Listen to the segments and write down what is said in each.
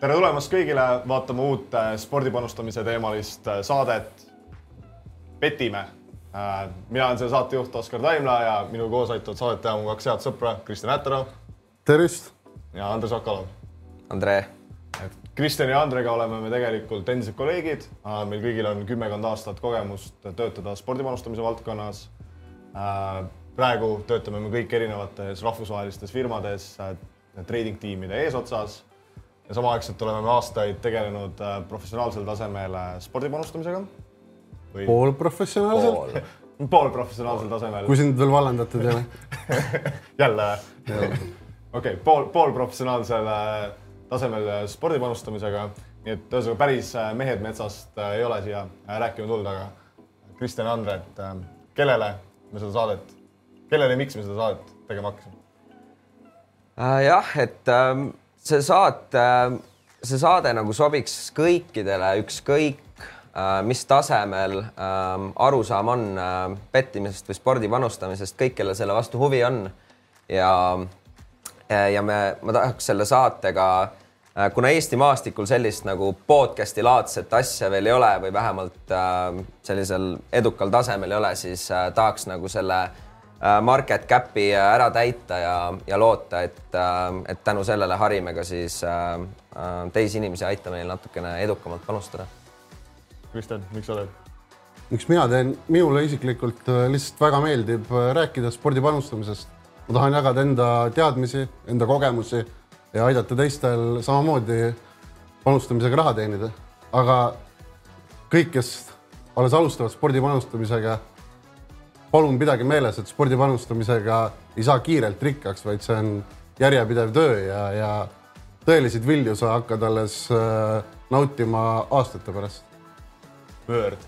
tere tulemast kõigile vaatama uut äh, spordipanustamise teemalist äh, saadet Petime. Äh, mina olen selle saatejuht Oskar Taimla ja minu koos aitavad saadet teha mu kaks head sõpra, Kristjan Ätero tervist! ja Andres Akalov. Andre. et Kristjan ja Andrega oleme me tegelikult endised kolleegid, meil kõigil on kümmekond aastat kogemust töötada spordipanustamise valdkonnas. praegu töötame me kõik erinevates rahvusvahelistes firmades trading tiimide eesotsas ja samaaegselt oleme me aastaid tegelenud äh, professionaalsel tasemel äh, spordipanustamisega. poolprofessionaalselt Pool. poolprofessionaalsel tasemel. kui sind veel vallandatud ei ole jälle või? okei, pool, poolprofessionaalsel äh, tasemel spordipanustamisega, nii et ühesõnaga päris mehed metsast ei ole siia rääkima tulnud, aga Kristjan ja Andre, et kellele me seda saadet, kellele ja miks me seda saadet tegema hakkasime? jah, et ähm see saate, see saade nagu sobiks kõikidele, ükskõik äh, mis tasemel ähm, arusaam on äh, pettimisest või spordi panustamisest, kõik, kellel selle vastu huvi on. ja, ja me, ma tahaks selle saatega, äh, kuna Eesti maastikul sellist nagu podcast'i laadset asja veel ei ole või vähemalt sellisel edukal tasemel ei ole, siis tahaks nagu selle Äh, market cap'i äh, ära täita ja, ja loota, et, äh, et tänu sellele harime ka siis teisi inimesi, aitame neil natukene edukamalt panustada. Kristjan, miks sa teed? miks mina teen, minule isiklikult lihtsalt väga meeldib rääkida spordi panustamisest. ma tahan jagada enda teadmisi, enda kogemusi ja aidata teistel samamoodi panustamisega raha teenida. aga kõik, kes alles alustavad spordi panustamisega palun pidage meeles, et spordi panustamisega ei saa kiirelt rikkaks, vaid see on järjepidev töö ja, ja tõeliseid vilju sa hakkad alles äh, nautima aastate pärast. Word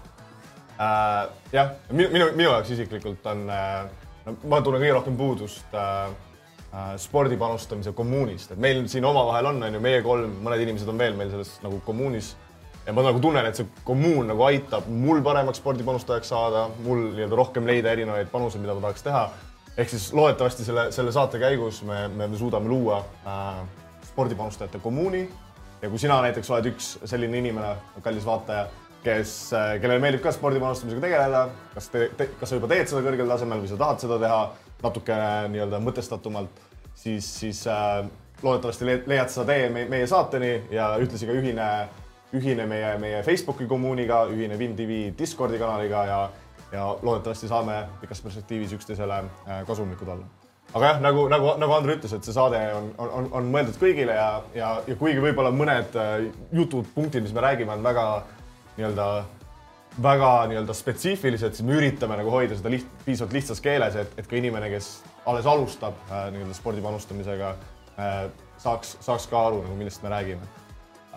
äh,. jah, minu, minu, minu jaoks isiklikult on äh,, no ma tunnen kõige rohkem puudust äh, äh, spordi panustamise kommuunist, et meil siin omavahel on, on ju, meie kolm, mõned inimesed on veel meil selles nagu kommuunis ja ma nagu tunnen, et see kommuun nagu aitab mul paremaks spordipanustajaks saada, mul nii-öelda rohkem leida erinevaid panuseid, mida ma tahaks teha. ehk siis loodetavasti selle, selle saate käigus me, me, me suudame luua äh, spordipanustajate kommuuni. ja kui sina näiteks oled üks selline inimene, kallis vaataja, kes, äh, kellele meeldib ka spordipanustamisega tegeleda, kas te, te, kas sa juba teed seda kõrgel tasemel või sa tahad seda teha natukene nii-öelda mõtestatumalt, siis, siis äh, loodetavasti leiad sa tee meie saateni ja ühtlasi ka ühine ühine meie, meie Facebooki kommuuniga, ühine WinTV Discordi kanaliga ja, ja loodetavasti saame pikas perspektiivis üksteisele äh, kasumlikud olla. aga jah, nagu, nagu, nagu Andre ütles, et see saade on, on, on mõeldud kõigile ja, ja, ja kuigi võib-olla mõned äh, jutupunktid, mis me räägime, on väga nii-öelda väga nii-öelda spetsiifilised, siis me üritame nagu hoida seda liht, piisavalt lihtsas keeles, et, et ka inimene, kes alles alustab äh, nii-öelda spordi panustamisega saaks, saaks ka aru nagu, millest me räägime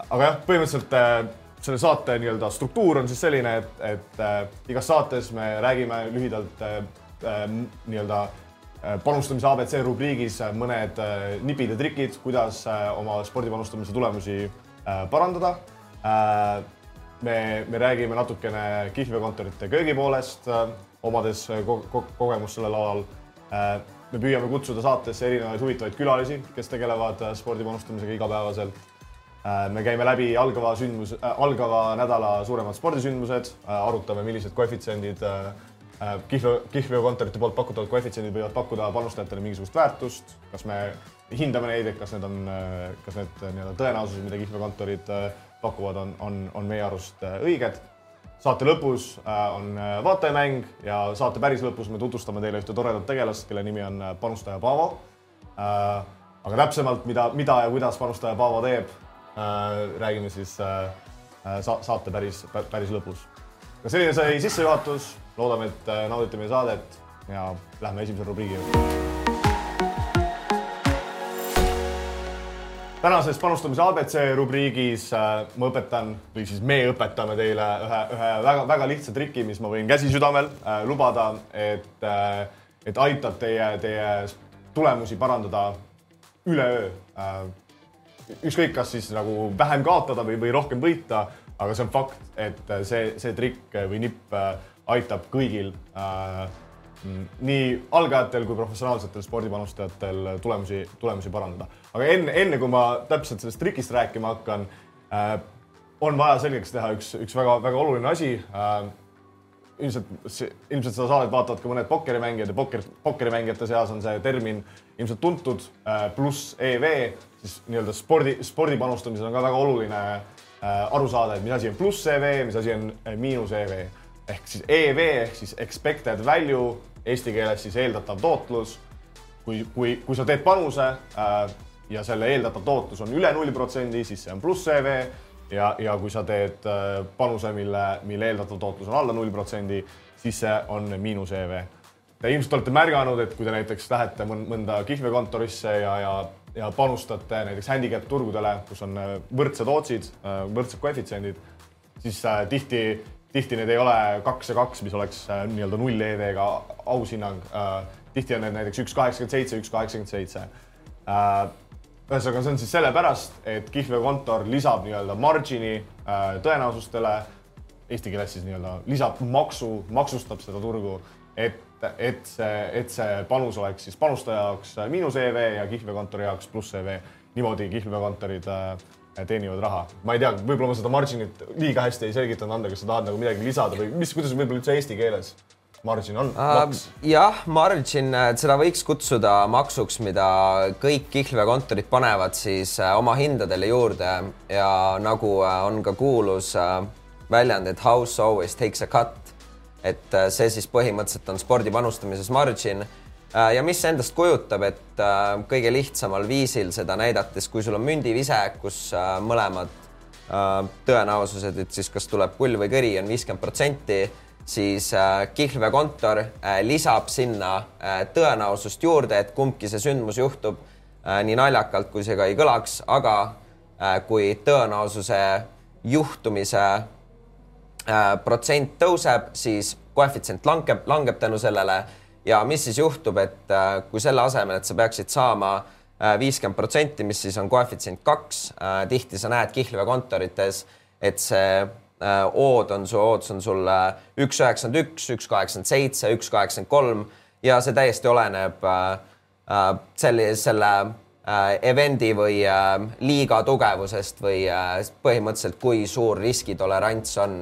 aga jah, põhimõtteliselt äh, selle saate nii-öelda struktuur on siis selline, et, et äh, igas saates me räägime lühidalt äh, äh nii-öelda äh, panustamise abc rubriigis äh, mõned äh, nipid ja trikid, kuidas äh, oma spordipanustamise tulemusi äh, parandada äh,. me, me räägime natukene kihlveokontorite köögipoolest äh,, omades ko ko kogemust sellel alal äh,. me püüame kutsuda saatesse erinevaid huvitavaid külalisi, kes tegelevad spordipanustamisega igapäevaselt Äh, me käime läbi algava sündmus, äh, algava nädala suuremad spordisündmused, äh, arutame, millised koefitsiendid kihlveo, kihlveokontorite poolt pakutavad koefitsiendid võivad pakkuda panustajatele mingisugust väärtust, kas me hindame neid, et kas need on, kas need nii-öelda tõenäosused, mida kihlveokontorid pakuvad, on, on, on meie arust õiged. saate lõpus on vaatajamäng ja saate päris lõpus me tutvustame teile ühte toredat tegelast, kelle nimi on panustaja Paavo. aga täpsemalt, mida, mida ja kuidas panustaja Paavo teeb Äh, räägime siis äh, äh, sa saate päris, päris lõpus. aga selline sai sissejuhatus, loodame, et naudite meie saadet ja lähme esimese rubriigi juurde. tänases panustamise abc rubriigis ma õpetan või siis me õpetame teile ühe, ühe väga-väga lihtsa triki, mis ma võin käsi südamel äh, lubada, et äh,, et aitab teie, teie tulemusi parandada üleöö äh, ükskõik, kas siis nagu vähem kaotada või, või rohkem võita, aga see on fakt, et see, see trikk või nipp äh, aitab kõigil äh, nii algajatel kui professionaalsetel spordipanustajatel tulemusi, tulemusi parandada. aga enne, enne kui ma täpselt sellest trikist rääkima hakkan äh,, on vaja selgeks teha üks, üks väga-väga oluline asi äh, ilmselt, ilmselt seda saadet vaatavad ka mõned pokkerimängijad ja pokker, pokkerimängijate seas on see termin ilmselt tuntud, pluss EV, siis nii-öelda spordi, spordi panustamisel on ka väga oluline aru saada, et mis asi on pluss EV, mis asi on miinus EV ehk siis EV ehk siis expected value, eesti keeles siis eeldatav tootlus. kui, kui, kui sa teed panuse äh, ja selle eeldatav tootlus on üle nulli protsendi, siis see on pluss EV ja, ja kui sa teed äh, panuse, mille, mille eeldatav tootlus on alla null protsendi, siis see on miinus EV. Te ilmselt olete märganud, et kui te näiteks lähete mõnda kihlveokontorisse ja, ja, ja panustate näiteks handicap turgudele, kus on äh, võrdsed otsid, äh, võrdsed koefitsiendid, siis tihti tihti need ei ole kaks ja kaks, mis oleks äh, nii-öelda null EV-ga aus hinnang äh,. tihti on need näiteks üks kaheksakümmend seitse, üks kaheksakümmend seitse. Äh, ühesõnaga, see on siis sellepärast, et kihlveokontor lisab nii-öelda margin'i äh, tõenäosustele, eesti keeles siis nii-öelda lisab maksu, maksustab seda turgu, et, et see, et see panus oleks siis panustaja jaoks miinus EV ja kihlveokontori jaoks pluss EV. niimoodi kihlveokontorid äh, teenivad raha. ma ei tea, võib-olla ma seda margin'it liiga hästi ei selgitanud, Ander, kas sa tahad nagu midagi lisada või mis, kuidas võib-olla üldse eesti keeles margin on uh,? maks? jah, margin, seda võiks kutsuda maksuks, mida kõik kihlveokontorid panevad siis uh, oma hindadele juurde ja nagu uh, on ka kuulus uh, väljend, et house always takes a cut. Et see siis põhimõtteliselt on spordi panustamises margin. Äh, ja mis see endast kujutab, et äh, kõige lihtsamal viisil seda näidates, kui sul on mündivise, kus äh, mõlemad tõenäosused, et siis kas tuleb kull või kõri, on viiskümmend protsenti, siis kihlveokontor lisab sinna tõenäosust juurde, et kumbki see sündmus juhtub nii naljakalt, kui see ka ei kõlaks, aga kui tõenäosuse juhtumise protsent tõuseb, siis koefitsient langeb, langeb tänu sellele. Ja mis siis juhtub, et äh, kui selle asemel, et sa peaksid saama äh, viiskümmend protsenti, mis siis on koefitsient kaks, äh, tihti sa näed kihlveokontorites, et see ood on su, ootus on sul üks üheksakümmend üks, üks kaheksakümmend seitse, üks kaheksakümmend kolm ja see täiesti oleneb selle, selle event'i või liiga tugevusest või põhimõtteliselt, kui suur riskitolerants on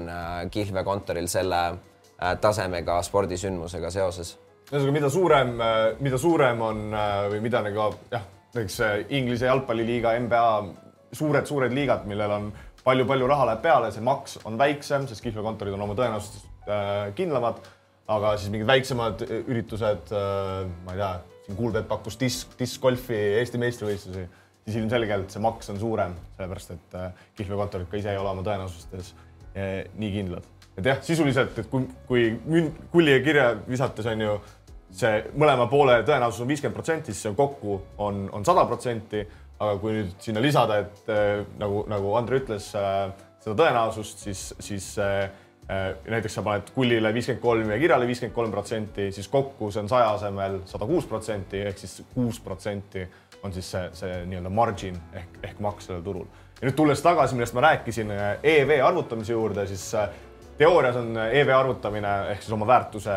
kihlveokontoril selle tasemega spordisündmusega seoses ühesõnaga, mida suurem, äh, mida suurem on äh, või mida nagu jah, näiteks äh, Inglise jalgpalliliiga, NBA, suured-suured liigad, millel on palju-palju raha läheb peale, see maks on väiksem, sest kihlveokontorid on oma tõenäosusest kindlamad. aga siis mingid väiksemad üritused, ma ei tea, siin Kuulbet pakkus disk, diskgolfi Eesti meistrivõistlusi, siis ilmselgelt see maks on suurem, sellepärast et kihlveokontorid ka ise ei ole oma tõenäosustes nii kindlad. et jah, sisuliselt, et kui, kui kulli ja kirja visates on ju see mõlema poole tõenäosus on viiskümmend protsenti, siis see kokku on, on sada protsenti. aga kui nüüd sinna lisada, et äh, nagu, nagu Andre ütles äh,, seda tõenäosust, siis, siis äh, äh näiteks sa paned kullile viiskümmend kolm ja kirjale viiskümmend kolm protsenti, siis kokku see on saja asemel sada kuus protsenti ehk siis kuus protsenti on siis see, see nii-öelda margin ehk, ehk maks sellel turul. ja nüüd tulles tagasi, millest ma rääkisin äh, EV arvutamise juurde, siis äh, teoorias on EV arvutamine ehk siis oma väärtuse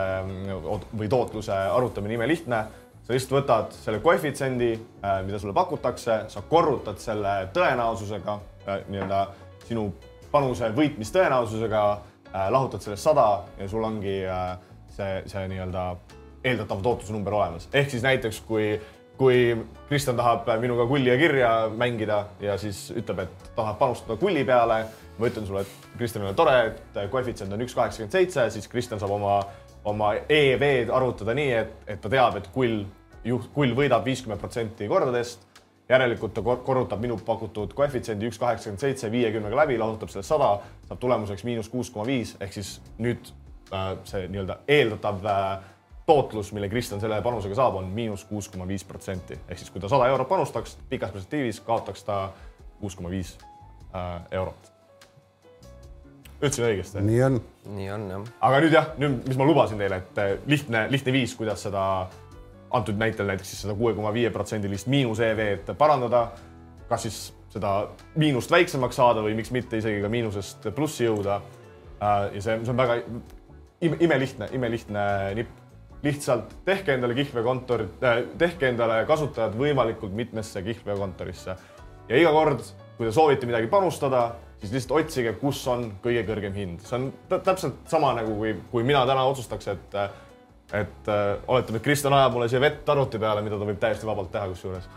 või tootluse arvutamine imelihtne. sa lihtsalt võtad selle koefitsiendi, äh, mida sulle pakutakse, sa korrutad selle tõenäosusega, äh, nii-öelda sinu panuse võitmistõenäosusega, äh, lahutad sellest sada ja sul ongi see, see nii-öelda eeldatav tootluse number olemas. ehk siis näiteks kui kui Kristjan tahab minuga kulli ja kirja mängida ja siis ütleb, et tahab panustada kulli peale ma ütlen sulle, et Kristjanil on tore, et koefitsient on üks kaheksakümmend seitse, siis Kristjan saab oma, oma EV-d arvutada nii, et, et ta teab, et kull kull võidab viiskümmend protsenti kordadest. Järelikult ta korrutab minu pakutud koefitsiendi üks kaheksakümmend seitse viiekümnega läbi, lahutab selle sada, saab tulemuseks miinus kuus koma viis ehk siis nüüd äh, see nii-öelda eeldatav äh, tootlus, mille Kristjan selle panusega saab, on miinus kuus koma viis protsenti ehk siis kui ta sada eurot panustaks pikas perspektiivis, kaotaks ta kuus koma viis äh, eurot ütlesin õigesti? nii on. nii on jah. aga nüüd jah, nüüd, mis ma lubasin teile, et lihtne, lihtne viis, kuidas seda antud näitel näiteks siis seda kuue koma viie protsendilist miinus EV-d parandada. kas siis seda miinust väiksemaks saada või miks mitte isegi ka miinusest plussi jõuda. Äh, ja see, see on väga imelihtne, imelihtne nipp. lihtsalt tehke endale kihlveokontorit äh,, tehke endale kasutajad võimalikult mitmesse kihlveokontorisse ja iga kord, kui te soovite midagi panustada, siis lihtsalt otsige, kus on kõige kõrgem hind. see on täpselt sama nagu kui, kui mina täna otsustaks, et et äh, oletame, et Kristjan ajab mulle siia vett arvuti peale, mida ta võib täiesti vabalt teha, kusjuures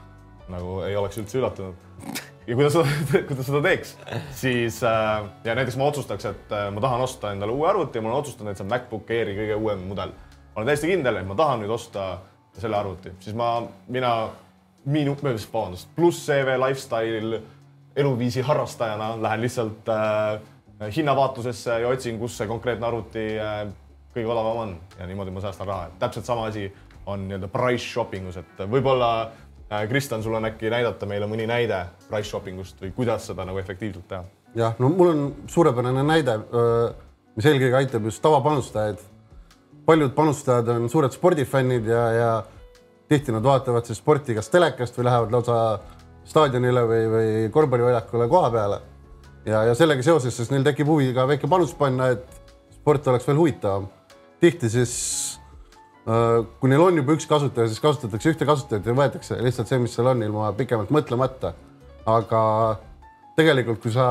nagu ei oleks üldse üllatunud. ja kui ta seda, kui ta seda teeks, siis äh, ja näiteks ma otsustaks, et äh, ma tahan osta endale uue arvuti ja ma olen otsustanud, et see on MacBook Airi kõige uuem mudel. ma olen täiesti kindel, et ma tahan nüüd osta selle arvuti, siis ma, mina, minu, vabandust, pluss CV lifestyle eluviisi harrastajana lähen lihtsalt äh, hinnavaatlusesse ja otsin, kus see konkreetne arvuti äh, kõige odavam on ja niimoodi ma säästan raha, et täpselt sama asi on nii-öelda price shopping us, et võib-olla äh, Kristjan, sul on äkki näidata meile mõni näide price shopping ust või kuidas seda nagu efektiivselt teha? jah, no mul on suurepärane näide, mis eelkõige aitab just tavapanustajaid. paljud panustajad on suured spordifännid ja, ja tihti nad vaatavad siis sporti kas telekast või lähevad lausa staadionile või, või korvpalliväljakule koha peale. ja, ja sellega seoses siis neil tekib huvi ka väike panus panna, et sport oleks veel huvitavam tihti siis äh, kui neil on juba üks kasutaja, siis kasutatakse ühte kasutajat ja võetakse lihtsalt see, mis seal on, ilma pikemalt mõtlemata. aga tegelikult, kui sa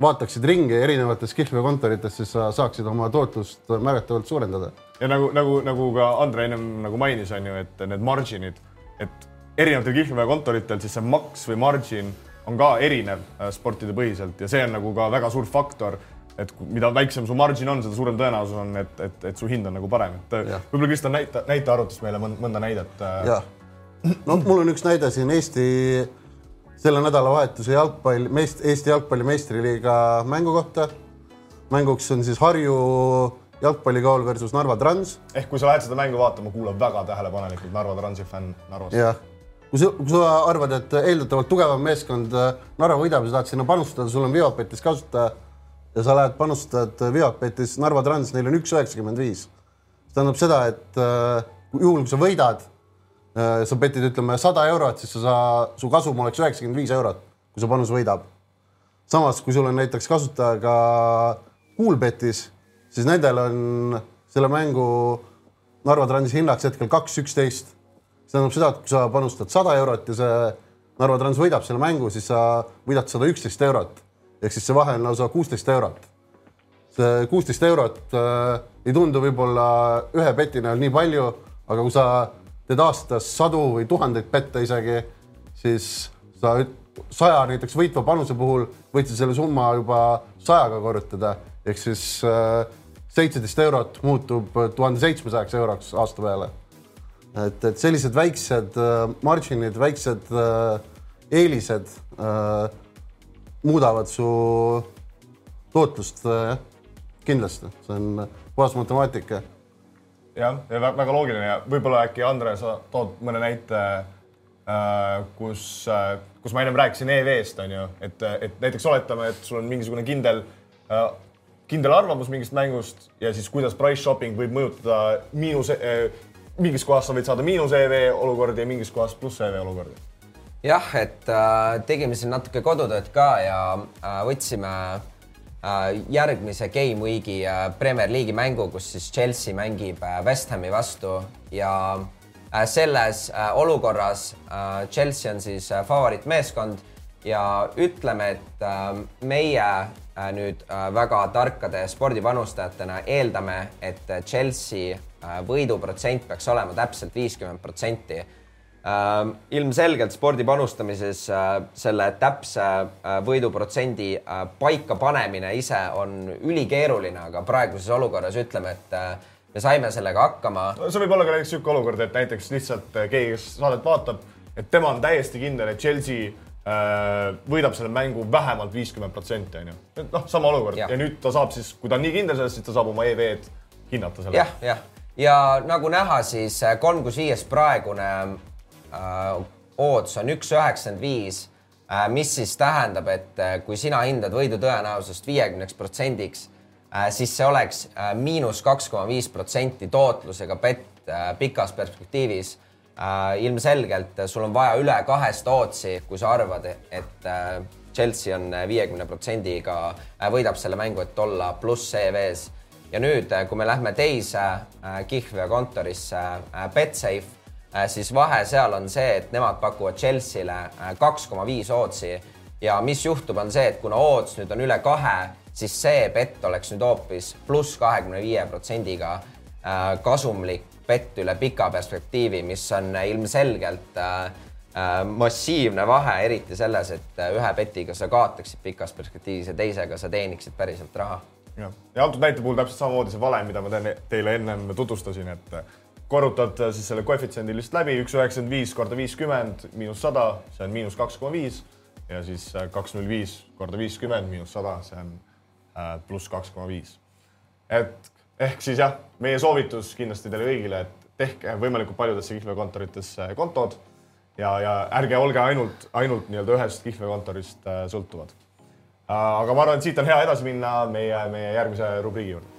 vaataksid ringi erinevates kihlveokontorites, siis sa saaksid oma tootlust märgatavalt suurendada. ja nagu, nagu, nagu ka Andre ennem nagu mainis, on ju, et need margin'id, et erinevatel kihlveokontoritel siis see maks või margin on ka erinev äh, sportide põhiselt ja see on nagu ka väga suur faktor et mida väiksem su margin on, seda suurem tõenäosus on, et, et, et su hind on nagu parem, et võib-olla Kristjan näita, näita arvutis meile mõnda näidet. Äh. no mul on üks näide siin Eesti selle nädalavahetuse jalgpall, meist, Eesti jalgpalli meistriliiga mängu kohta. mänguks on siis Harju jalgpallikool versus Narva Trans. ehk kui sa lähed seda mängu vaatama, kuula väga tähelepanelikult Narva Transi fänn Narvas. jah, kui sa, kui sa arvad, et eeldatavalt tugevam meeskond äh, Narva võidab ja sa tahad sinna panustada, sul on Viopetis kasutada ja sa lähed panustad Viapetis Narva Trans, neil on üks üheksakümmend viis. see tähendab seda, et äh, juhul kui sa võidad äh,, sa petid, ütleme sada eurot, siis sa saa, su kasum oleks üheksakümmend viis eurot, kui su panus võidab. samas, kui sul on näiteks kasutaja ka Coolbetis, siis nendel on selle mängu Narva Transi hinnaks hetkel kaks üksteist. see tähendab seda, et kui sa panustad sada eurot ja see Narva Trans võidab selle mängu, siis sa võidad sada üksteist eurot ehk siis see vahe on lausa kuusteist eurot. see kuusteist eurot äh, ei tundu võib-olla ühe peti näol nii palju, aga kui sa teed aastas sadu või tuhandeid pette isegi, siis sa saja näiteks võitva panuse puhul võid sa selle summa juba sajaga korrutada, ehk siis äh, seitseteist äh, eurot muutub tuhande seitsmesajaks euroks aasta peale. et, et sellised väiksed äh, margin'id, väiksed äh, eelised äh, muudavad su tootlust kindlasti, see on puhas matemaatika. jah, ja väga loogiline. Ja võib-olla äkki Andre, sa tood mõne näite äh,, kus äh,, kus ma ennem rääkisin EV-st on ju, et, et näiteks oletame, et sul on mingisugune kindel äh, kindel arvamus mingist mängust ja siis kuidas price shopping võib mõjutada miinus eh,, mingis kohas sa võid saada miinus EV olukordi ja mingis kohas pluss EV olukordi jah, et äh, tegime siin natuke kodutööd ka ja äh, võtsime äh, järgmise Game Weeki äh, Premier League'i mängu, kus siis Chelsea mängib äh, West Hami vastu ja äh, selles äh, olukorras äh, Chelsea on siis äh, favoriitmeeskond ja ütleme, et äh, meie äh, nüüd äh, väga tarkade spordipanustajatena eeldame, et Chelsea äh, võiduprotsent peaks olema täpselt viiskümmend protsenti ilmselgelt spordi panustamises äh, selle täpse äh, võiduprotsendi paika panemine ise on ülikeeruline, aga praeguses olukorras ütleme, et me saime sellega hakkama. see võib olla ka näiteks niisugune olukord, et näiteks lihtsalt keegi, kes saadet vaatab, et tema on täiesti kindel, et Chelsea võidab selle mängu vähemalt viiskümmend protsenti, onju. et noh, sama olukord ja. ja nüüd ta saab siis, kui ta on nii kindel selles, siis ta saab oma EV-d hinnata selle. jah, jah, ja nagu näha, siis kolm kus viies praegune Äh, odds on üks üheksakümmend viis, äh, mis siis tähendab, et äh, kui sina hindad võidu tõenäosust viiekümneks protsendiks, siis see oleks miinus kaks koma viis protsenti tootlusega bett pikas perspektiivis. ilmselgelt sul on vaja üle kahest ootsi, kui sa arvad, et Chelsea on viiekümne protsendiga, võidab selle mängu, et olla pluss EV-s ja nüüd, kui me lähme teise kihlveokontorisse Betsafe, siis vahe seal on see, et nemad pakuvad Chelsea'le kaks koma viis ootsi ja mis juhtub, on see, et kuna oots nüüd on üle kahe, siis see bett oleks nüüd hoopis pluss kahekümne viie protsendiga kasumlik bett üle pika perspektiivi, mis on ilmselgelt äh, Äh, massiivne vahe, eriti selles, et äh, ühe petiga sa kaotaksid pikas perspektiivis ja teisega sa teeniksid päriselt raha. jah, ja antud näite puhul täpselt samamoodi see valem, mida ma teile ennem tutvustasin, et äh, korrutad siis selle koefitsiendi lihtsalt läbi, üks üheksakümmend viis korda viiskümmend miinus sada, see on miinus kaks koma viis ja siis kaks null viis korda viiskümmend miinus sada, see on pluss kaks koma viis. et ehk siis jah, meie soovitus kindlasti teile kõigile, et tehke võimalikult paljudesse kihlveokontoritesse kontod ja, ja ärge olge ainult, ainult nii-öelda ühest kihlveokontorist äh, sõltuvad. Äh, aga ma arvan, et siit on hea edasi minna meie, meie järgmise rubriigi juurde.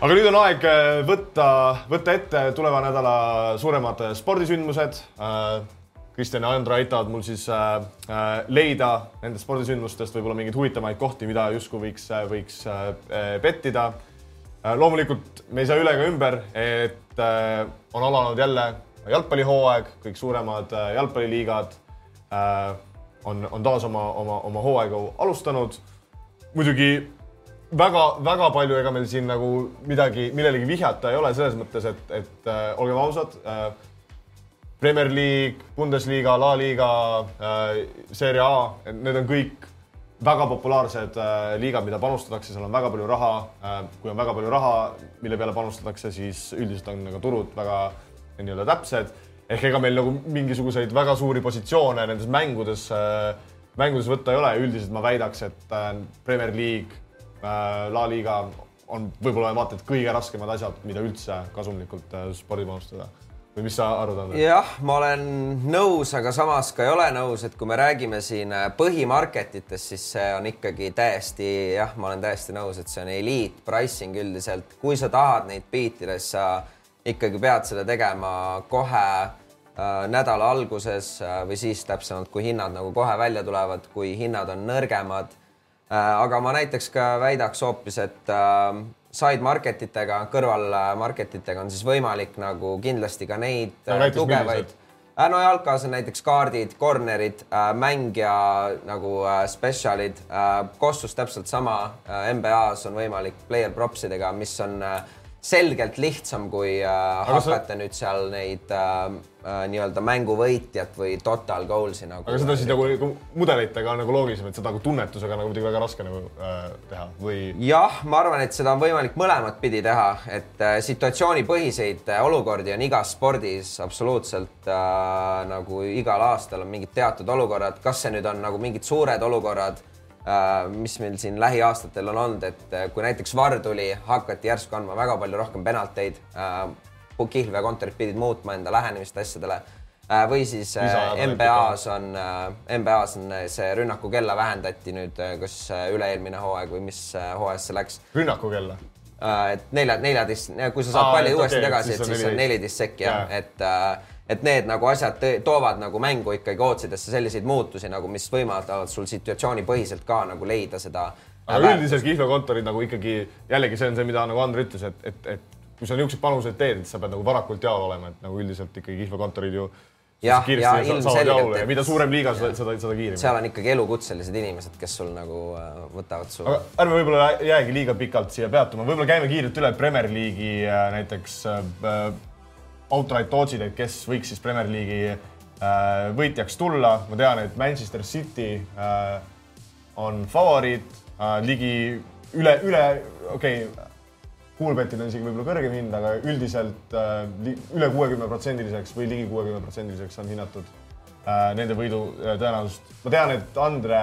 Aga nüüd on aeg äh, võtta, võtta ette tuleva nädala suuremad spordisündmused. Kristjan ja Andra aitavad mul siis leida nendest spordisündmustest võib-olla mingeid huvitavaid kohti, mida justkui võiks, võiks pettida loomulikult me ei saa üle ega ümber, et Äh, on alanud jälle jalgpallihooaeg, kõik suuremad äh, jalgpalliliigad äh, on, on taas oma, oma, oma hooaega alustanud. muidugi väga-väga palju, ega meil siin nagu midagi, millelegi vihjata ei ole selles mõttes, et, et äh, olgem ausad äh,. Premier League, Bundesliga, La Liga äh,, Serie A, need on kõik väga populaarsed äh, liigad, mida panustatakse, seal on väga palju raha äh,. kui on väga palju raha, mille peale panustatakse, siis üldiselt on nagu turud väga nii-öelda täpsed. ehk ega meil nagu mingisuguseid väga suuri positsioone nendes mängudes äh,, mängudes võtta ei ole, üldiselt ma väidaks, et äh, Premier League La Liga on võib-olla vaata et kõige raskemad asjad, mida üldse kasumlikult äh, spordi panustada või mis sa arvad, Andres? jah, ma olen nõus, aga samas ka ei ole nõus, et kui me räägime siin äh, põhimarketitest, siis see on ikkagi täiesti jah, ma olen täiesti nõus, et see on eliit pricing üldiselt. kui sa tahad neid biitida, siis sa ikkagi pead seda tegema kohe äh, nädala alguses äh, või siis täpsemalt, kui hinnad nagu kohe välja tulevad, kui hinnad on nõrgemad äh,. Aga ma näiteks ka väidaks hoopis, et äh, side market itega, kõrval market itega on siis võimalik nagu kindlasti ka neid no, äh, tugevaid. Äh, no jalkas on näiteks kaardid, corner'id, äh, mängija nagu spetsialid. Kossus täpselt sama, NBA-s on võimalik player props idega, mis on selgelt lihtsam, kui hakata sa... nüüd seal neid äh, äh, nii-öelda mänguvõitjat või total goals'i nagu. aga seda siis nagu, nagu mudelitega on nagu loogilisem, et seda nagu tunnetusega nagu muidugi väga raske nagu äh, teha või? jah, ma arvan, et seda on võimalik mõlemat pidi teha, et äh, situatsioonipõhiseid äh, olukordi on igas spordis absoluutselt äh, nagu igal aastal on mingid teatud olukorrad, kas see nüüd on nagu mingid suured olukorrad äh,, mis meil siin lähiaastatel on olnud, et äh, kui näiteks VAR tuli, hakati järsku andma väga palju rohkem penalteid äh, kihlveokontorid pidid muutma enda lähenemist asjadele äh, või siis NBA-s äh, on, NBA-s äh, on see rünnakukella vähendati nüüd, kas üle-eelmine hooaeg või mis hooajas see läks? rünnakukella? et nelja, neljateist, kui sa saad palli uuesti okay, tagasi, et siis on neliteist sekki jah ja., et et need nagu asjad toovad nagu mängu ikkagi otsidesse selliseid muutusi nagu, mis võimaldavad sul situatsioonipõhiselt ka nagu leida seda. aga üldiselt kihlveokontorid nagu ikkagi jällegi see on see, mida nagu Andrei ütles, et, et, et kui sa niisuguseid panuseid teed, et sa pead nagu varakult jaol olema, et nagu üldiselt ikkagi kihlveokontorid ju jah, ja ilmselgelt, et mida suurem liiga, seda, seda, seda kiiremini. seal on ikkagi elukutselised inimesed, kes sul nagu äh, võtavad su. ärme võib-olla jäägi liiga pikalt siia peatuma, võib-olla käime kiirelt üle Premier League'i äh, näiteks äh, outright ootsid, et kes võiks siis Premier League'i äh, võitjaks tulla. ma tean, et Manchester City äh, on favoriit äh, ligi üle, üle, okei okay,, Coolbetil on isegi võib-olla kõrgem hind, aga üldiselt üle kuuekümne protsendiliseks või ligi kuuekümne protsendiliseks on hinnatud nende võidu tõenäosust. ma tean, et Andre,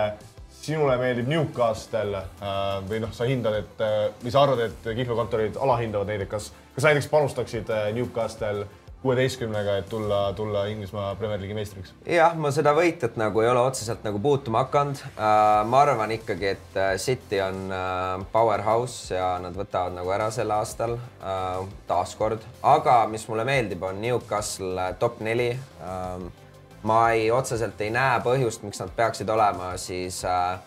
sinule meeldib Newcastle äh, või noh, sa hindad, et äh, või sa arvad, et kihlveokontorid alahindavad neid, et kas, kas näiteks panustaksid äh, Newcastle kuueteistkümnega, et tulla, tulla Inglismaa Premier League'i meistriks? jah, ma seda võitjat nagu ei ole otseselt nagu puutuma hakanud. Ma arvan ikkagi, et City on powerhouse ja nad võtavad nagu ära sel aastal taaskord, aga mis mulle meeldib, on Newcastle top neli ma ei, otseselt ei näe põhjust, miks nad peaksid olema siis äh,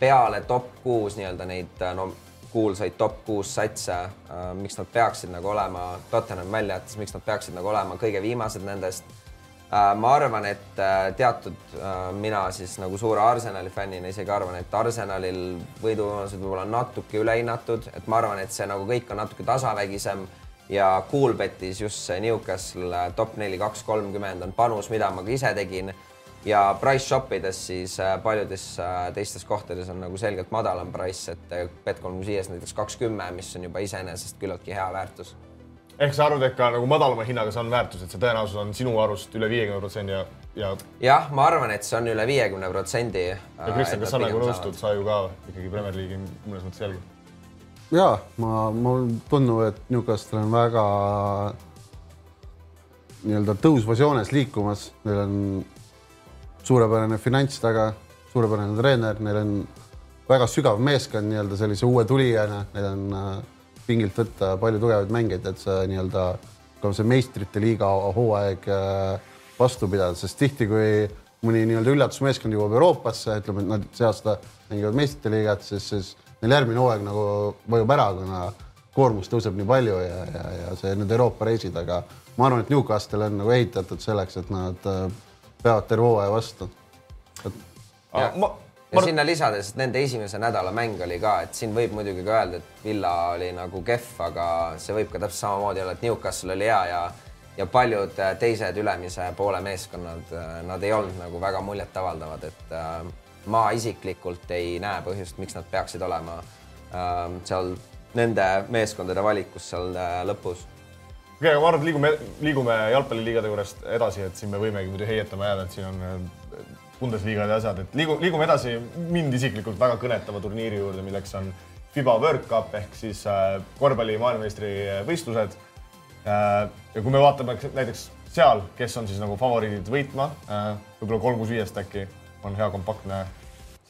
peale top kuus nii-öelda neid no kuulsaid top kuus satse, miks nad peaksid nagu olema, Tottenham välja jättes, miks nad peaksid nagu olema kõige viimased nendest. Äh, ma arvan, et äh, teatud, äh, mina siis nagu suure Arsenali fännina isegi arvan, et Arsenalil võiduvõimalused võib-olla natuke ülehinnatud, et ma arvan, et see nagu kõik on natuke tasavägisem ja Coolbetis just see Newcastle top neli, kaks, kolmkümmend on panus, mida ma ka ise tegin ja price shop ides siis paljudes teistes kohtades on nagu selgelt madalam price, et Bet365-s näiteks kakskümmend, mis on juba iseenesest küllaltki hea väärtus ehk sa arvad, et ka nagu madalama hinnaga see on väärtus, et see tõenäosus on sinu arust üle viiekümne protsendi ja, ja. jah, ma arvan, et see on üle viiekümne protsendi. ja Kristjan, kas sa nagu nõustud, sa ju ka ikkagi Premier League'i mõnes mõttes jälgid? Ja ma, mul tundub, et Newcastle on väga nii-öelda tõusvas joones liikumas, neil on suurepärane finants taga, suurepärane treener, neil on väga sügav meeskond nii-öelda sellise uue tulijana, neil on äh, pingilt võtta palju tugevaid mängijaid, et see nii-öelda ka see meistrite liiga hooaeg äh, vastu pidada, sest tihti, kui mõni nii-öelda üllatusmeeskond jõuab Euroopasse, ütleme, et nad see aasta mängivad meistrite liigat, siis, siis neil järgmine hooaeg nagu vajub ära, kuna koormus tõuseb nii palju ja, ja, ja see need Euroopa reisid, aga ma arvan, et Newcastle on nagu ehitatud selleks, et nad äh, peavad terve hooaja vastu. Ja, ma, ja ma... sinna lisades, et nende esimese nädala mäng oli ka, et siin võib muidugi ka öelda, et Villa oli nagu kehv, aga see võib ka täpselt samamoodi olla, et Newcastle oli hea ja ja paljud äh, teised ülemise poole meeskonnad, äh, nad ei olnud nagu väga muljetavaldavad, et äh, ma isiklikult ei näe põhjust, miks nad peaksid olema äh, seal nende meeskondade valikus seal äh, lõpus okei okay,, aga ma arvan, et liigume, liigume jalgpalliliigade juurest edasi, et siin me võimegi muidu heietama jääda, et siin on Bundesliga ja asjad, et liigu, liigume edasi mind isiklikult väga kõnetava turniiri juurde, milleks on FIBA World Cup ehk siis äh, korvpalli maailmameistrivõistlused. Äh, ja kui me vaatame näiteks seal, kes on siis nagu favoriidid võitma, äh, võib-olla kolm kuus viiest äkki on hea kompaktne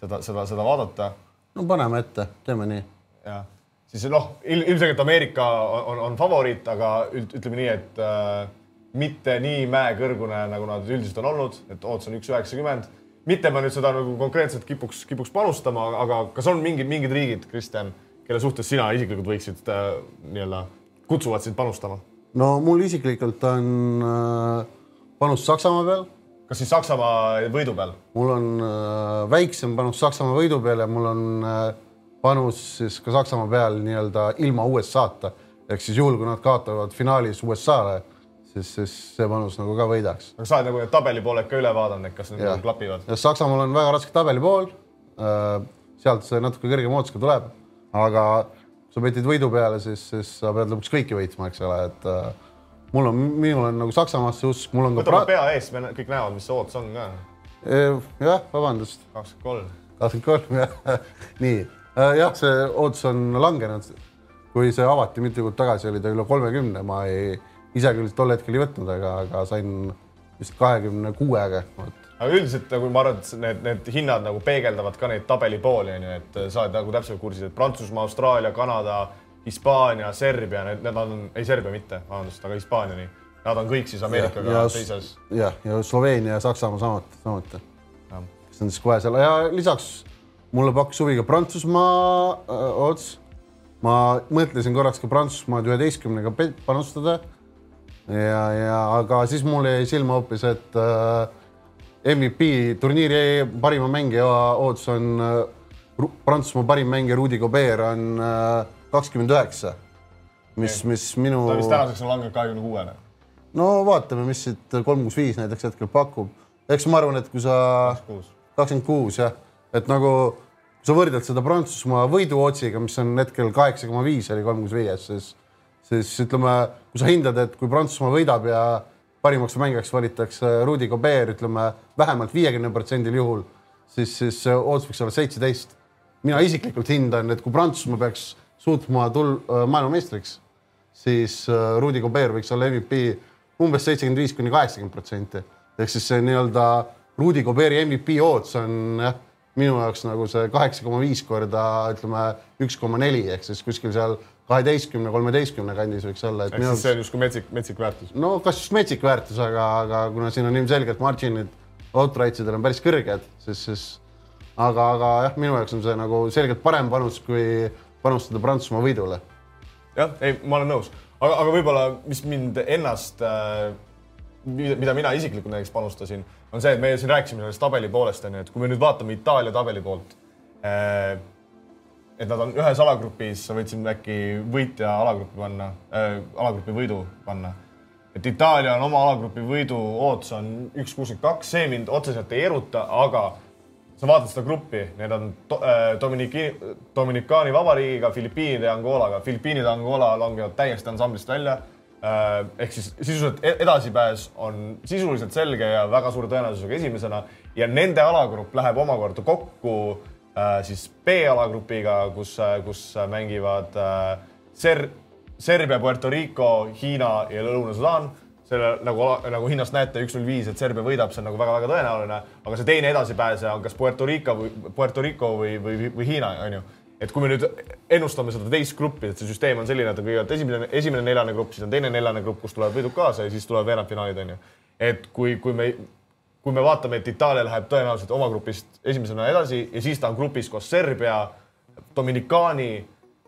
seda, seda, seda vaadata. no paneme ette, teeme nii. jah, siis noh, ilmselgelt Ameerika on, on, favoriit, aga ütleme nii, et äh, mitte nii mäekõrgune, nagu nad üldiselt on olnud, et odds on üks üheksakümmend mitte ma nüüd seda nagu konkreetselt kipuks, kipuks panustama, aga kas on mingid, mingid riigid, Kristjan, kelle suhtes sina isiklikult võiksid äh, nii-öelda, kutsuvad sind panustama? no mul isiklikult on äh, panus Saksamaa peal. Kas siis Saksamaa võidu peal? mul on äh, väiksem panus Saksamaa võidu peal ja mul on äh, panus siis ka Saksamaa peal nii-öelda ilma USA-ta ehk siis juhul, kui nad kaotavad finaalis USA-le siis, siis see panus nagu ka võidaks. aga sa oled nagu need tabelipooled ka üle vaadanud, et kas need nagu klapivad? Saksamaal on väga raske tabelipool. Äh, sealt see natuke kõrgem ootus ka tuleb, aga sa petid võidu peale, siis, siis sa pead lõpuks kõiki võitma, eks ole, et mul on, minul on nagu Saksamaasse usk, mul on ka. võtame pea ees, me kõik näevad, mis see ootus on ka. jah, vabandust. kakskümmend kolm. kakskümmend kolm, jah. nii, äh, jah, see ootus on langenud. kui see avati mitu kuud tagasi, oli ta üle kolmekümne, ma ei ise küll tol hetkel ei võtnud, aga, aga sain vist kahekümne kuuega. aga üldiselt nagu ma arvan, et need, need hinnad nagu peegeldavad ka neid tabelipooli on ju, et sa oled nagu täpselt kursis, et Prantsusmaa, Austraalia, Kanada, Hispaania, Serbia, need, need on, ei Serbia mitte, vabandust, aga Hispaania nii. Nad on kõik siis Ameerikaga ja, teises. jah, ja Sloveenia ja Saksamaa samuti, samuti. kes on siis kohe seal ja lisaks mulle pakkus huvi ka Prantsusmaa äh, ots. ma mõtlesin korraks ka Prantsusmaad üheteistkümnega panustada ja, ja aga siis mulle jäi silma hoopis, et äh, MVP turniiri parima mängija ootus on äh, Prantsusmaa parim mängija Rudi Gobert on äh, kakskümmend üheksa, mis, mis minu. ta vist tänaseks on langenud kahekümne kuuele. no vaatame, mis siit kolm kuus viis näiteks hetkel pakub. eks ma arvan, et kui sa kakskümmend kuus jah, et nagu kui sa võrdled seda Prantsusmaa võiduotsiga, mis on hetkel kaheksa koma viis oli kolm kuus viies, siis siis ütleme, kui sa hindad, et kui Prantsusmaa võidab ja parimaks mängijaks valitakse Rudi Gobert, ütleme vähemalt viiekümne protsendil juhul, siis, siis ootus võiks olla seitseteist. mina isiklikult hindan, et kui Prantsusmaa peaks suutma tul-, äh, maailmameistriks, siis äh, Rudi Gobert võiks olla MVP umbes seitsekümmend viis kuni kaheksakümmend protsenti. ehk siis see nii-öelda Rudi Gobert'i MVP ootus on jah, minu jaoks nagu see kaheksa koma viis korda ütleme üks koma neli ehk siis kuskil seal kaheteistkümne, kolmeteistkümne kandis võiks olla. ehk siis see on justkui metsik, metsik väärtus? no kas just metsik väärtus, aga, aga kuna siin on ilmselgelt margin'id outright'idel on päris kõrged, siis, siis aga, aga jah, minu jaoks on see nagu selgelt parem panus, kui panustada Prantsusmaa võidule. jah, ei, ma olen nõus, aga, aga võib-olla, mis mind ennast äh, mida mina isiklikult näiteks panustasin, on see, et me siin rääkisime sellest tabeli poolest onju, et kui me nüüd vaatame Itaalia tabeli poolt äh,, et nad on ühes alagrupis, sa võid siin äkki võitja alagrupi panna äh,, alagrupi võidu panna. et Itaalia on oma alagrupi võidu ootus on üks kuuskümmend kaks, see mind otseselt ei eruta, aga sa vaatad seda gruppi, need on äh, Dominiki, Dominikaani Vabariigiga, Filipiinide ja Angolaga. Filipiinid ja Angola langevad täiesti ansamblist välja Äh, ehk siis sisuliselt e-, edasipääs on sisuliselt selge ja väga suure tõenäosusega esimesena ja nende alagrupp läheb omakorda kokku äh, siis B-alagrupiga, kus, kus mängivad Ser-, Serbia, Puerto Rico, Hiina ja Lõuna-Sudaan. Selle nagu, nagu hinnast näete, üks null viis, et Serbia võidab, see on nagu väga-väga tõenäoline, aga see teine edasipääseja on kas Puerto Rico või Puerto Rico või, või, või Hiina, onju et kui me nüüd ennustame seda teist gruppi, et see süsteem on selline, et on kõigepealt esimene, esimene neljane grupp, siis on teine neljane grupp, kus tulevad võidud kaasa ja siis tulevad veerandfinaalid, onju. et kui, kui me, kui me vaatame, et Itaalia läheb tõenäoliselt oma grupist esimesena edasi ja siis ta on grupis koos Serbia, Dominikaani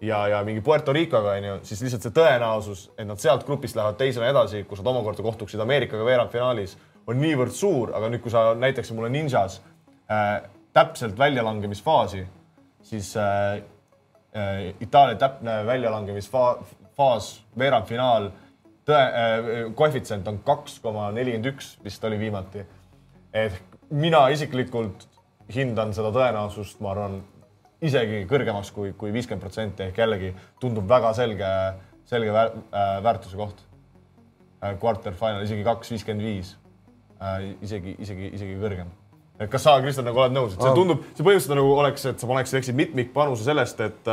ja, ja mingi Puerto Ricoga, onju, siis lihtsalt see tõenäosus, et nad sealt grupist lähevad teisena edasi, kus nad omakorda kohtuksid Ameerikaga veerandfinaalis, on niivõrd suur, aga nüüd, kui sa näiteks mulle Ninjas äh, täpselt väljalangemisfaasi siis äh, äh, Itaalia täpne väljalangemisfaas, veerandfinaal, tõe äh,, koefitsient on kaks koma nelikümmend üks, vist oli viimati. ehk mina isiklikult hindan seda tõenäosust, ma arvan, isegi kõrgemaks kui, kui viiskümmend protsenti ehk jällegi tundub väga selge, selge väär, äh, väärtuse koht äh,. Quarter final isegi kaks viiskümmend viis, äh, isegi, isegi, isegi kõrgem et kas sa, Kristjan, nagu oled nõus, et see tundub, see põhimõtteliselt nagu oleks, et sa paneksid, teeksid mitmikpanuse sellest, et,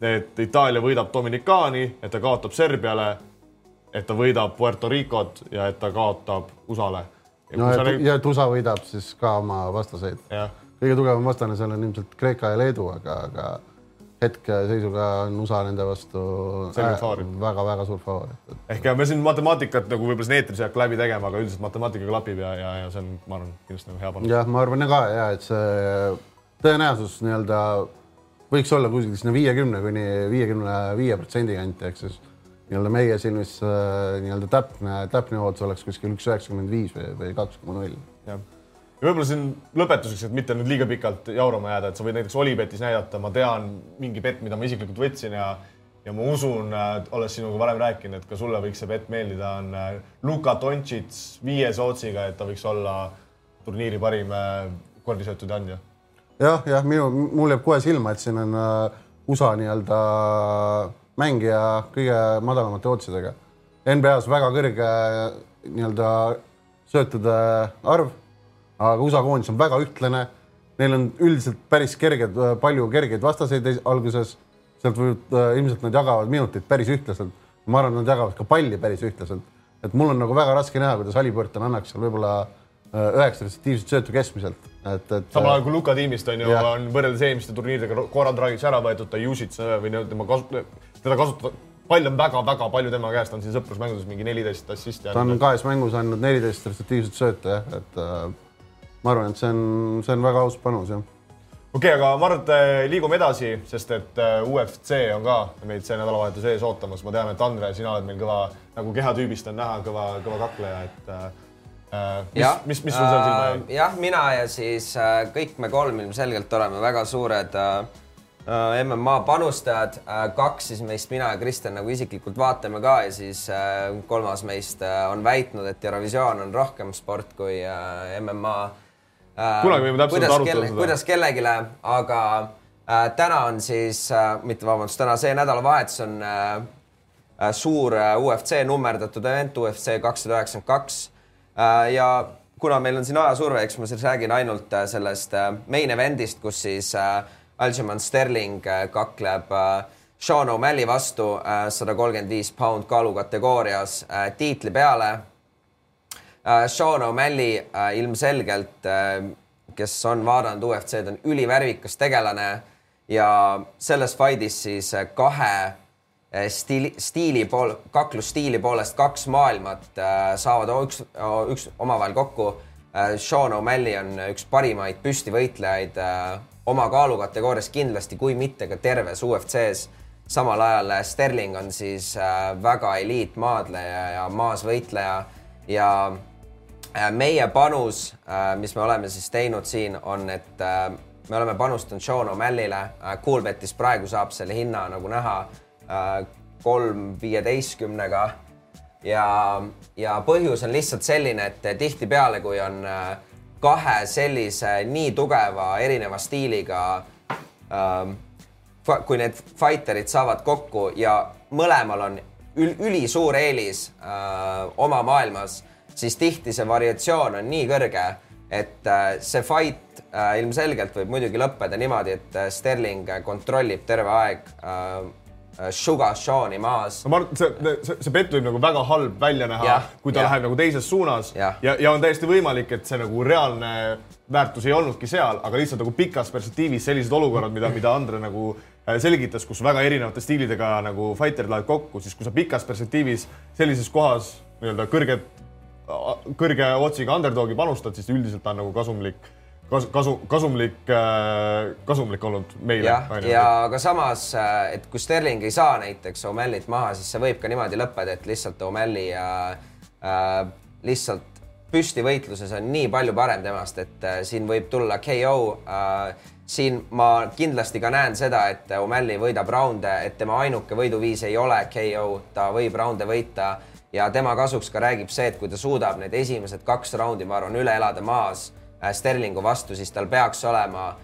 et Itaalia võidab Dominikaani, et ta kaotab Serbiale, et ta võidab Puerto Ricot ja et ta kaotab USA-le. no ja, räägid... ja et USA võidab siis ka oma vastaseid. Kõige tugevam vastane seal on ilmselt Kreeka ja Leedu, aga, aga hetkeseisuga on USA nende vastu väga-väga suur favoriit. ehk ja me siin matemaatikat nagu võib-olla siin eetris ei hakka läbi tegema, aga üldiselt matemaatika klapib ja, ja, ja see on, ma arvan, kindlasti nagu hea panus. jah, ma arvan ka ja et see tõenäosus nii-öelda võiks olla kuskil sinna viiekümne kuni viiekümne viie protsendi kanti, ehk siis nii-öelda meie silmis nii-öelda täpne, täpne ootus oleks kuskil üks üheksakümmend viis või, või kaks koma null. jah ja võib-olla siin lõpetuseks, et mitte nüüd liiga pikalt jaurama jääda, et sa võid näiteks Olipetis näidata, ma tean mingi bett, mida ma isiklikult võtsin ja ja ma usun, olles sinuga varem rääkinud, et ka sulle võiks see bett meeldida, on äh, Luka Dontšits viies ootsiga, et ta võiks olla turniiri parim äh, kordisöötude andja. jah, jah, minu, mul jääb kohe silma, et siin on äh, USA nii-öelda mängija kõige madalamate otsidega. NBA-s väga kõrge nii-öelda söötude arv aga USA koondis on väga ühtlane. Neil on üldiselt päris kerged, palju kergeid vastaseid alguses. sealt võivad, äh, ilmselt nad jagavad minutit päris ühtlaselt. ma arvan, nad jagavad ka palli päris ühtlaselt. et mul on nagu väga raske näha, kuidas Halliburton annaks seal võib-olla äh, üheksa retsidiivset söötu keskmiselt, et, et. samal ajal kui Luka tiimist on ju, on võrreldes eelmiste turniiridega Goran Dragic ära võetud, ta Jusic või tema kasu-, teda kasutada pall on väga-väga palju tema käest, on siin sõprusmängudes mingi neliteist assisti. ta on kahes mängus andnud neliteist retsidiivset söötu jah, et äh, ma arvan, et see on, see on väga aus panus, jah okei okay,, aga ma arvan, et äh, liigume edasi, sest et äh, UFC on ka meid see nädalavahetus ees ootamas. ma tean, et Andre, sina oled meil kõva, nagu kehatüübist on näha, kõva, kõva kakleja, et äh, äh mis, mis, mis sul seal silma jäi? jah, mina ja siis äh, kõik me kolm ilmselgelt oleme väga suured äh, MMA panustajad, kaks siis meist, mina ja Kristjan nagu isiklikult vaatame ka ja siis kolmas meist on väitnud, et Eurovisioon on rohkem sport kui MMA Äh, kunagi võime täpselt arutada kelle, seda. kuidas kellelegi aga äh, täna on siis äh,, mitte vabandust, täna see nädalavahetus on äh, äh suur äh, UFC nummerdatud event, UFC kakssada üheksakümmend kaks. ja kuna meil on siin ajasurve, eks ma siis räägin ainult sellest main event'ist, kus siis Aljamain Sterling kakleb Sean O'Malley vastu sada kolmkümmend viis pound kaalukategoorias tiitli peale Äh, Sean O'Malley äh, ilmselgelt, äh, kes on vaadanud UFC-d, on ülivärvikas tegelane ja selles fight'is siis kahe stiili, stiili pool, kaklusstiili poolest kaks maailmat saavad üks, üks omavahel kokku äh, Sean O'Malley on üks parimaid püstivõitlejaid äh, oma kaalukategoorias kindlasti, kui mitte ka terves UFC-s. samal ajal äh, Sterling on siis äh, väga eliitmaadleja ja maasvõitleja ja äh, meie panus, äh, mis me oleme siis teinud siin, on, et äh, me oleme panustanud Sean O'Malley'le äh,. Coolbetis praegu saab selle hinna nagu näha äh, kolm viieteistkümnega ja, ja põhjus on lihtsalt selline, et tihtipeale, kui on äh, kahe sellise nii tugeva erineva stiiliga ähm, kui need fighterid saavad kokku ja mõlemal on ül ülisuur eelis äh, oma maailmas, siis tihti see variatsioon on nii kõrge, et äh, see fight äh, ilmselgelt võib muidugi lõppeda niimoodi, et äh, Sterling kontrollib terve aeg Sugar Sean'i maas. no ma arvan, see, see, see pett võib nagu väga halb välja näha, kui ta ja. läheb nagu teises suunas ja, ja, ja on täiesti võimalik, et see nagu reaalne väärtus ei olnudki seal, aga lihtsalt nagu pikas perspektiivis sellised olukorrad, mida, mida Andre nagu selgitas, kus väga erinevate stiilidega nagu fighterid lähevad kokku, siis kui sa pikas perspektiivis sellises kohas nii-öelda kõrge, kõrge otsiga underdogi panustad, siis üldiselt ta on nagu kasumlik kasu, kasu, kasumlik, äh, kasumlik olnud meile. jah, ja aga samas, äh, et kui Sterling ei saa näiteks O'Mallyt maha, siis see võib ka niimoodi lõppeda, et lihtsalt O'Malley äh, äh, lihtsalt püstivõitluses on nii palju parem temast, et äh, siin võib tulla KO äh,. siin ma kindlasti ka näen seda, et O'Malley võidab raunde, et tema ainuke võiduviis ei ole KO, ta võib raunde võita ja tema kasuks ka räägib see, et kui ta suudab need esimesed kaks raundi, ma arvan, üle elada maas Äh, Sterlingu vastu, siis tal peaks olema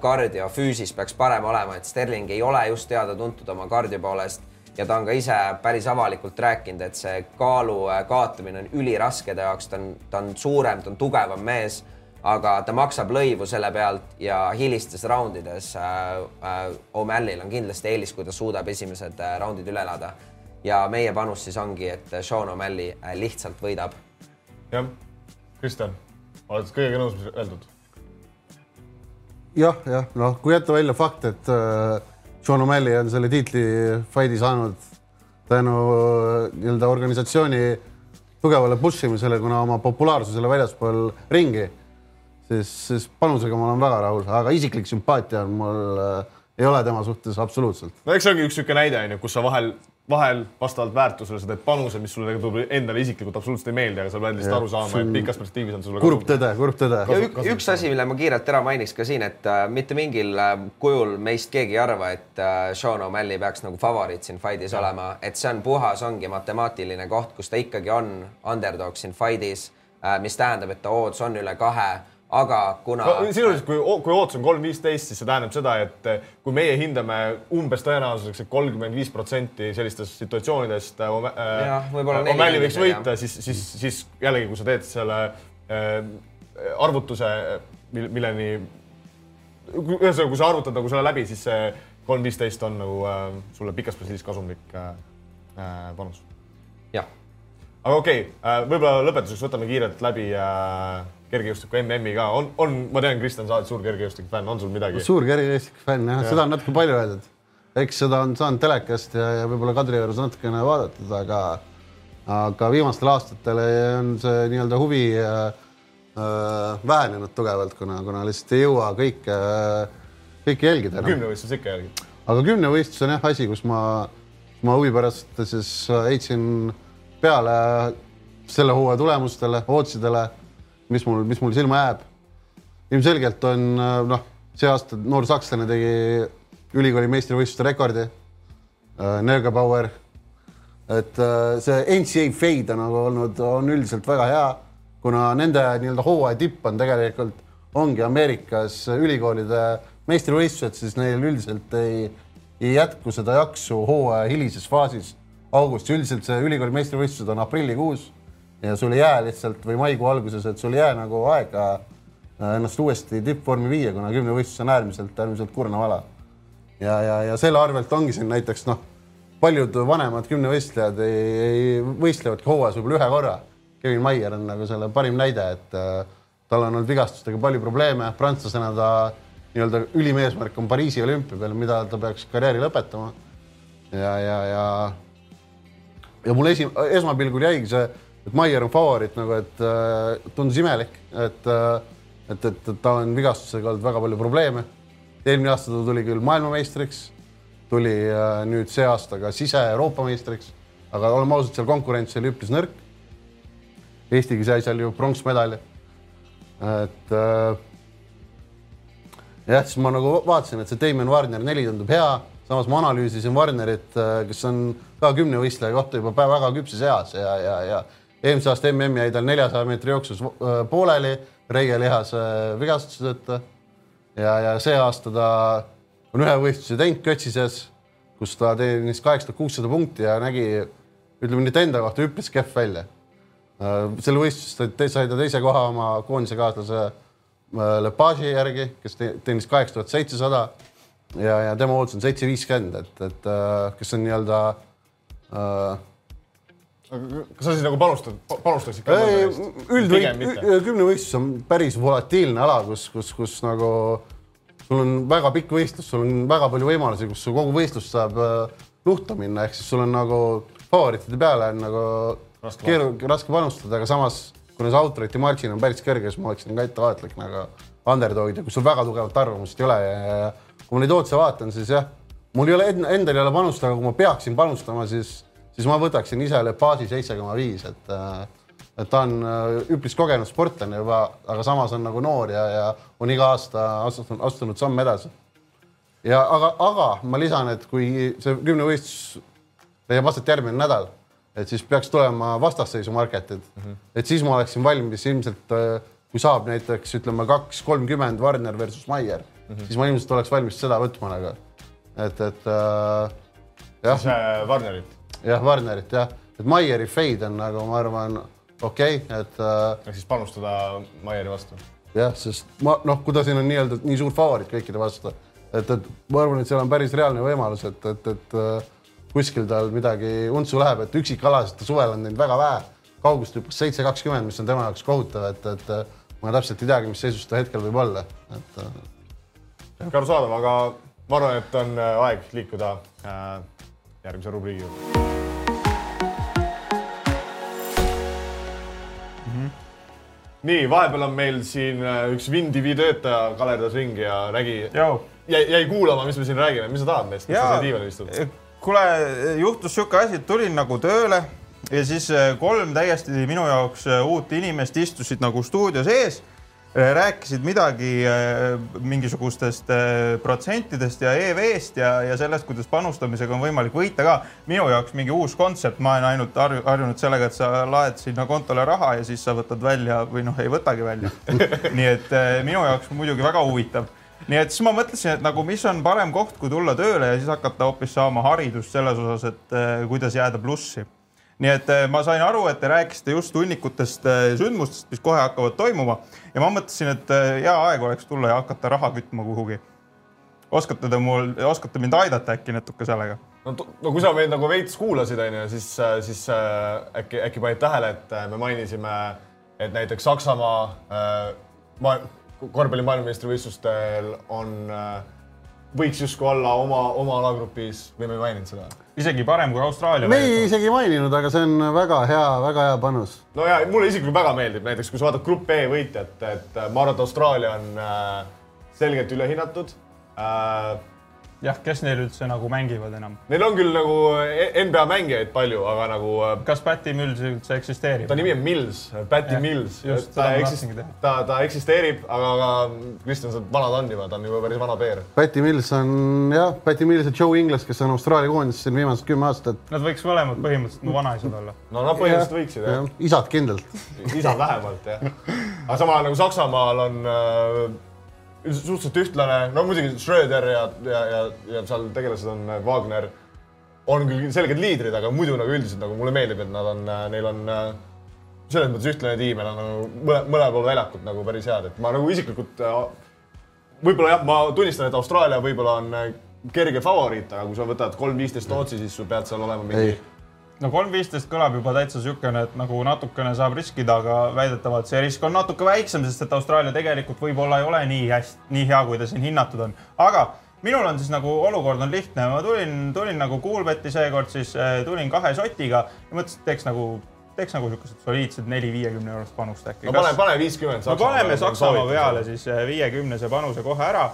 kardio, äh, füüsis peaks parem olema, et Sterling ei ole just teada-tuntud oma kardio poolest ja ta on ka ise päris avalikult rääkinud, et see kaalu äh, kaotamine on üliraske ta jaoks, ta on, ta on suurem, ta on tugevam mees, aga ta maksab lõivu selle pealt ja hilistes raundides äh, äh, O'Malley'l on kindlasti eelis, kui ta suudab esimesed raundid üle elada. Ja meie panus siis ongi, et Sean O'Malley lihtsalt võidab. jah, Kristjan oled kõigega nõus, mis öeldud? jah, jah, noh, kui jätta välja fakt, et äh, Sean O'Malley on selle tiitli fight'i saanud tänu äh, nii-öelda organisatsiooni tugevale push imisele, kuna oma populaarsusele väljaspool ringi, siis, siis panusega ma olen väga rahul, aga isiklik sümpaatia on mul äh, ei ole tema suhtes absoluutselt. no eks see ongi üks niisugune näide on ju, kus sa vahel vahel vastavalt väärtusele sa teed panuse, mis sulle võib-olla endale isiklikult absoluutselt ei meeldi, aga sa pead lihtsalt aru saama, et pikas perspektiivis on sulle kurb tõde, kurb tõde. ja ük, üks asi, mille ma kiirelt ära mainiks ka siin, et äh, mitte mingil äh, kujul meist keegi ei arva, et äh, Sean O'Malley peaks nagu favoriit siin fight'is ja. olema, et see on puhas, ongi matemaatiline koht, kus ta ikkagi on underdog siin fight'is äh,, mis tähendab, et ta odds on üle kahe aga kuna no,. sisuliselt, kui, kui ootus on kolm viisteist, siis see tähendab seda, et eh, kui meie hindame umbes tõenäosuseks, et kolmkümmend viis protsenti sellistest situatsioonidest O'Malley võiks võita, siis, siis, siis jällegi, kui sa teed selle äh, arvutuse, milleni, ühesõnaga, kui sa arvutad nagu selle läbi, siis see kolm viisteist on nagu äh, sulle pikas perspektiivis kasumlik äh, panus. jah. aga okei okay,, võib-olla lõpetuseks võtame kiirelt läbi äh, kergejõustiku MM-i ka, on, on, ma tean, Kristjan, sa oled suur kergejõustiku fänn, on sul midagi? suur kergejõustiku fänn jah ja., seda on natuke palju öeldud. eks seda on saanud telekast ja, ja võib-olla Kadriorus natukene vaadatud, aga aga viimastel aastatel on see nii-öelda huvi äh, äh, vähenenud tugevalt, kuna, kuna lihtsalt ei jõua kõike äh,, kõike jälgida no.. kümnevõistlus ikka jälgid? aga kümnevõistlus on jah asi, kus ma, ma huvi pärast siis heitsin peale selle hooaja tulemustele, ootsidele mis mul, mis mul silma jääb. ilmselgelt on noh, see aasta noor sakslane tegi ülikooli meistrivõistluste rekordi äh,. Nergabauer. et äh, see NCAA fade on nagu olnud, on üldiselt väga hea, kuna nende nii-öelda hooaja tipp on tegelikult, ongi Ameerikas ülikoolide meistrivõistlused, siis neil üldiselt ei, ei jätku seda jaksu hooaja hilises faasis augustis, üldiselt see ülikooli meistrivõistlused on aprillikuus ja sul ei jää lihtsalt või maikuu alguses, et sul ei jää nagu aega äh, ennast uuesti tippvormi viia, kuna kümnevõistlus on äärmiselt, äärmiselt kurnav ala. ja, ja, ja selle arvelt ongi siin näiteks noh, paljud vanemad kümnevõistlejad ei, ei võistlevadki hooajas võib-olla ühe korra. Kevin Maier on nagu selle parim näide, et äh, tal on olnud vigastustega palju probleeme, prantslasena ta nii-öelda ülim eesmärk on Pariisi olümpia peal, mida ta peaks karjääri lõpetama. ja, ja, ja ja mul esi, esmapilgul jäigi see et Maier on favoriit nagu, et äh, tundus imelik, et äh, et, et, et tal on vigastusega olnud väga palju probleeme. eelmine aasta ta tuli küll maailmameistriks, tuli äh, nüüd see aasta ka sise-Euroopa meistriks, aga oleme ausad, seal konkurents oli üpris nõrk. Eestigi sai seal ju pronksmedali. et äh, jah, siis ma nagu vaatasin, et see Damon Warner neli tundub hea, samas ma analüüsisin Warnerit, äh, kes on ka kümnevõistleja kohta juba väga küpses eas ja, ja, ja eelmise aasta MM jäi tal neljasaja meetri jooksus äh, pooleli reielihase vigastuse tõttu. ja, ja see aasta ta on ühe võistluse teinud Kötsises, kus ta teenis kaheksa tuhat kuussada punkti ja nägi, ütleme nüüd enda kohta üpris kehv välja. Äh, selle võistluses sai ta teise koha oma koondisekaaslase Äh, Lepagi järgi, kes teenis kaheksa tuhat seitsesada ja, ja tema ootus on seitse viiskümmend, et, et äh, kes on nii-öelda äh,. Kas sa siis nagu panustad, panustaksid ka? üldvõit, kümnevõistlus on päris volatiilne ala, kus, kus, kus nagu sul on väga pikk võistlus, sul on väga palju võimalusi, kus kogu võistlus saab äh, luhta minna, ehk siis sul on nagu favoriitide peale on nagu keeruline, raske panustada, aga samas kuna see autorite margin on päris kõrge, siis ma oleksin ka ettevaatlik nagu underdog'id ja kui sul väga tugevat arvamust ei ole ja, ja kui ma neid otse vaatan, siis jah, mul ei ole endal ei ole panust, aga kui ma peaksin panustama, siis, siis ma võtaksin ise Lepagi seitse koma viis, et et ta on äh, üpris kogenud sportlane juba, aga samas on nagu noor ja, ja on iga aasta astunud, astunud samm edasi. ja aga, aga ma lisan, et kui see kümnevõistlus leiab aset järgmine nädal et siis peaks tulema vastasseisu marketid mm. -hmm. et siis ma oleksin valmis ilmselt, äh, kui saab näiteks ütleme kaks kolmkümmend Warner versus Maier mm, -hmm. siis ma ilmselt oleks valmis seda võtma nagu. et, et äh, jah. äh, Warnerit. Jah, Warnerit jah, et Maieri fade on nagu ma arvan okei okay,, et äh,. ehk siis panustada Maieri vastu. jah, sest ma noh, kui ta siin on nii-öelda nii suur favoriit kõikide vastu, et, et ma arvan, et seal on päris reaalne võimalus, et, et, et äh, kuskil tal midagi untsu läheb, et üksikalasid ta suvel on teinud väga vähe, kaugust hüppas seitse kakskümmend, mis on tema jaoks kohutav, et, et ma täpselt ei teagi, mis seisus ta hetkel võib olla, et. kõik arusaadav, aga ma arvan, et on äh, aeg liikuda äh, järgmise rubriigi juurde mm. -hmm. nii, vahepeal on meil siin äh, üks Windivi töötaja kaledas ringi ja nägi, jäi, jäi kuulama, mis me siin räägime, mis sa tahad meist, mis sa seal diivanil istud? kuule, juhtus sihuke asi, et tulin nagu tööle ja siis äh, kolm täiesti minu jaoks äh, uut inimest istusid nagu stuudios ees, äh, rääkisid midagi mingisugustest protsentidest ja EV-st ja, ja sellest, kuidas panustamisega on võimalik võita ka. minu jaoks mingi uus kontsept, ma olen ainult harjunud sellega, et sa laed sinna kontole raha ja siis sa võtad välja või noh, ei võtagi välja nii et minu jaoks muidugi väga huvitav nii et siis ma mõtlesin, et nagu, mis on parem koht, kui tulla tööle ja siis hakata hoopis saama haridust selles osas, et äh, kuidas jääda plussi. Nii et äh, ma sain aru, et te rääkisite just hunnikutest äh, sündmustest, mis kohe hakkavad toimuma ja ma mõtlesin, et hea aeg oleks tulla ja hakata raha kütma kuhugi. oskate te mul, oskate mind aidata äkki natuke sellega? no, no kui sa meid nagu veits kuulasid, onju, siis, siis äkki, äkki panid tähele, et me mainisime, et näiteks Saksamaa äh, ma korvpalli maailmameistrivõistlustel on, äh, võiks justkui olla oma, oma alagrupis või me ei maininud seda? isegi parem kui Austraalia. me ei isegi maininud, aga see on väga hea, väga hea panus. no ja mulle isiklikult väga meeldib näiteks, kui sa vaatad grupp E võitjat, et ma arvan, et Austraalia on äh, selgelt ülehinnatud äh, jah, kes neil üldse nagu mängivad enam? Neil on küll nagu e-, NBA mängijaid palju, aga nagu. Äh, kas Patty Mills üldse eksisteerib? ta nimi on Mills, Patty ja, Mills. ta, eksist, ta, ta eksisteerib, aga, aga Kristjan, sa vanad on juba, ta on juba päris vana peer. Patty Mills on jah, Patty Mills ja Joe Ingles, kes on Austraalia koondises siin viimased kümme aastat. Nad võiks mõlemad põhimõtteliselt mu vanaisad olla. no nad põhimõtteliselt võiksid jah ja.. isad kindlalt isad vähemalt jah. aga samal ajal nagu Saksamaal on äh, suhteliselt ühtlane, no muidugi Schröder ja, ja, ja, ja seal tegelased on äh, Wagner, on küll selged liidrid, aga muidu nagu üldiselt nagu mulle meeldib, et nad on, äh, neil on äh, selles mõttes ühtlane tiim ja nad on nagu mõle, mõlemal pool väljakut nagu päris head, et ma nagu isiklikult võib-olla jah, ma tunnistan, et Austraalia võib-olla on kerge favoriit, aga kui sa võtad kolm viisteist Tootsi, siis sul pead seal olema mingi ei no kolm viisteist kõlab juba täitsa niisugune, et nagu natukene saab riskida, aga väidetavalt see risk on natuke väiksem, sest et Austraalia tegelikult võib-olla ei ole nii hästi, nii hea, kui ta siin hinnatud on. aga minul on siis nagu olukord on lihtne, ma tulin, tulin nagu Coolbeti seekord siis tulin kahe sotiga ja mõtlesin, et teeks nagu teeks nagu siukesed soliidsed neli viiekümne eurost panust äkki. no pane, pane viiskümmend. no paneme Saksamaa peale. siis äh, viiekümnese panuse kohe ära.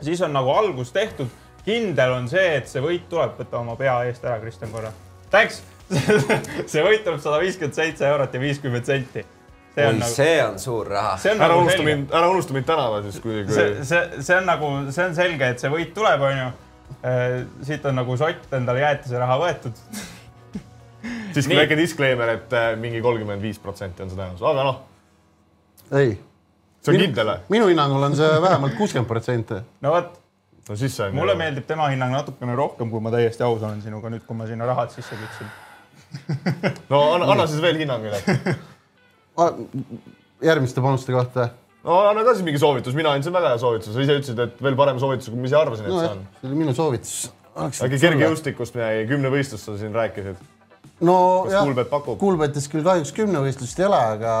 siis on nagu algus tehtud. Kindel on see, et see võit tuleb, võta oma pea eest ära, Kristjan korra. Thanks see võit tuleb sada viiskümmend seitse eurot ja viiskümmend senti. see on oi, nagu, see on suur raha. see on ära nagu unusta mind, ära unusta mind tänava siis, kui, see kui, see, see on nagu, see on selge, et see võit tuleb, onju. siit on nagu sott endale jäätiseraha võetud. siiski väike disclaimer, et äh, mingi kolmkümmend viis protsenti on see tõenäosus, aga noh, ei, see on kindel või? minu hinnangul on see vähemalt kuuskümmend protsenti. no vot, no siis see on. mulle meeldib tema hinnang natukene rohkem, kui ma täiesti aus olen sinuga nüüd, kui ma sinna rahad sisse kütsin. no anna, anna siis veel hinnang üle. järgmiste panuste kohta. no anna ka siis mingi soovitus, mina andsin väga hea soovituse, sa ise ütlesid, et veel parem soovitus, kui ma ise arvasin, et see nojah on., see oli minu soovitus. äkki kergejõustikust midagi, kümnevõistlust sa siin rääkisid. no kas jah, Kuulbet pakub? Kuulbetis küll kahjuks kümnevõistlust ei ole, aga,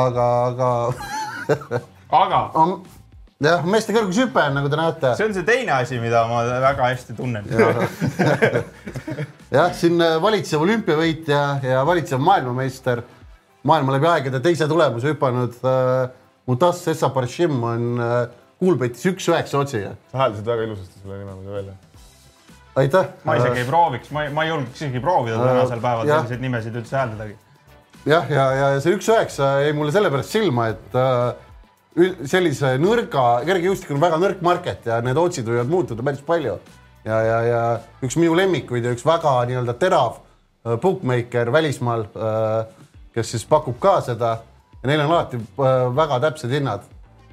aga, aga aga on, jah, meeste kõrgushüpe on, nagu te näete. see on see teine asi, mida ma väga hästi tunnen. jah, siin äh, valitsev olümpiavõitja ja valitsev maailmameister, maailma läbi aegade teise tulemuse hüpanud äh, Mutas Essaparshim on äh, Kuulbetis üks-üheksa otsiga. sa hääldasid väga ilusasti selle nime muidu välja. aitäh. ma isegi ei prooviks, ma ei, ma ei julgeks isegi proovida Äh, tänasel päeval selliseid nimesid üldse hääldadagi. jah, ja, ja, ja see üks-üheksa jäi mulle sellepärast silma, et äh, sellise nõrga, kergejõustik on väga nõrk market ja need otsid võivad muutuda päris palju. ja, ja, ja üks minu lemmikuid ja üks väga nii-öelda terav äh, bookmaker välismaal äh,, kes siis pakub ka seda ja neil on alati äh, väga täpsed hinnad,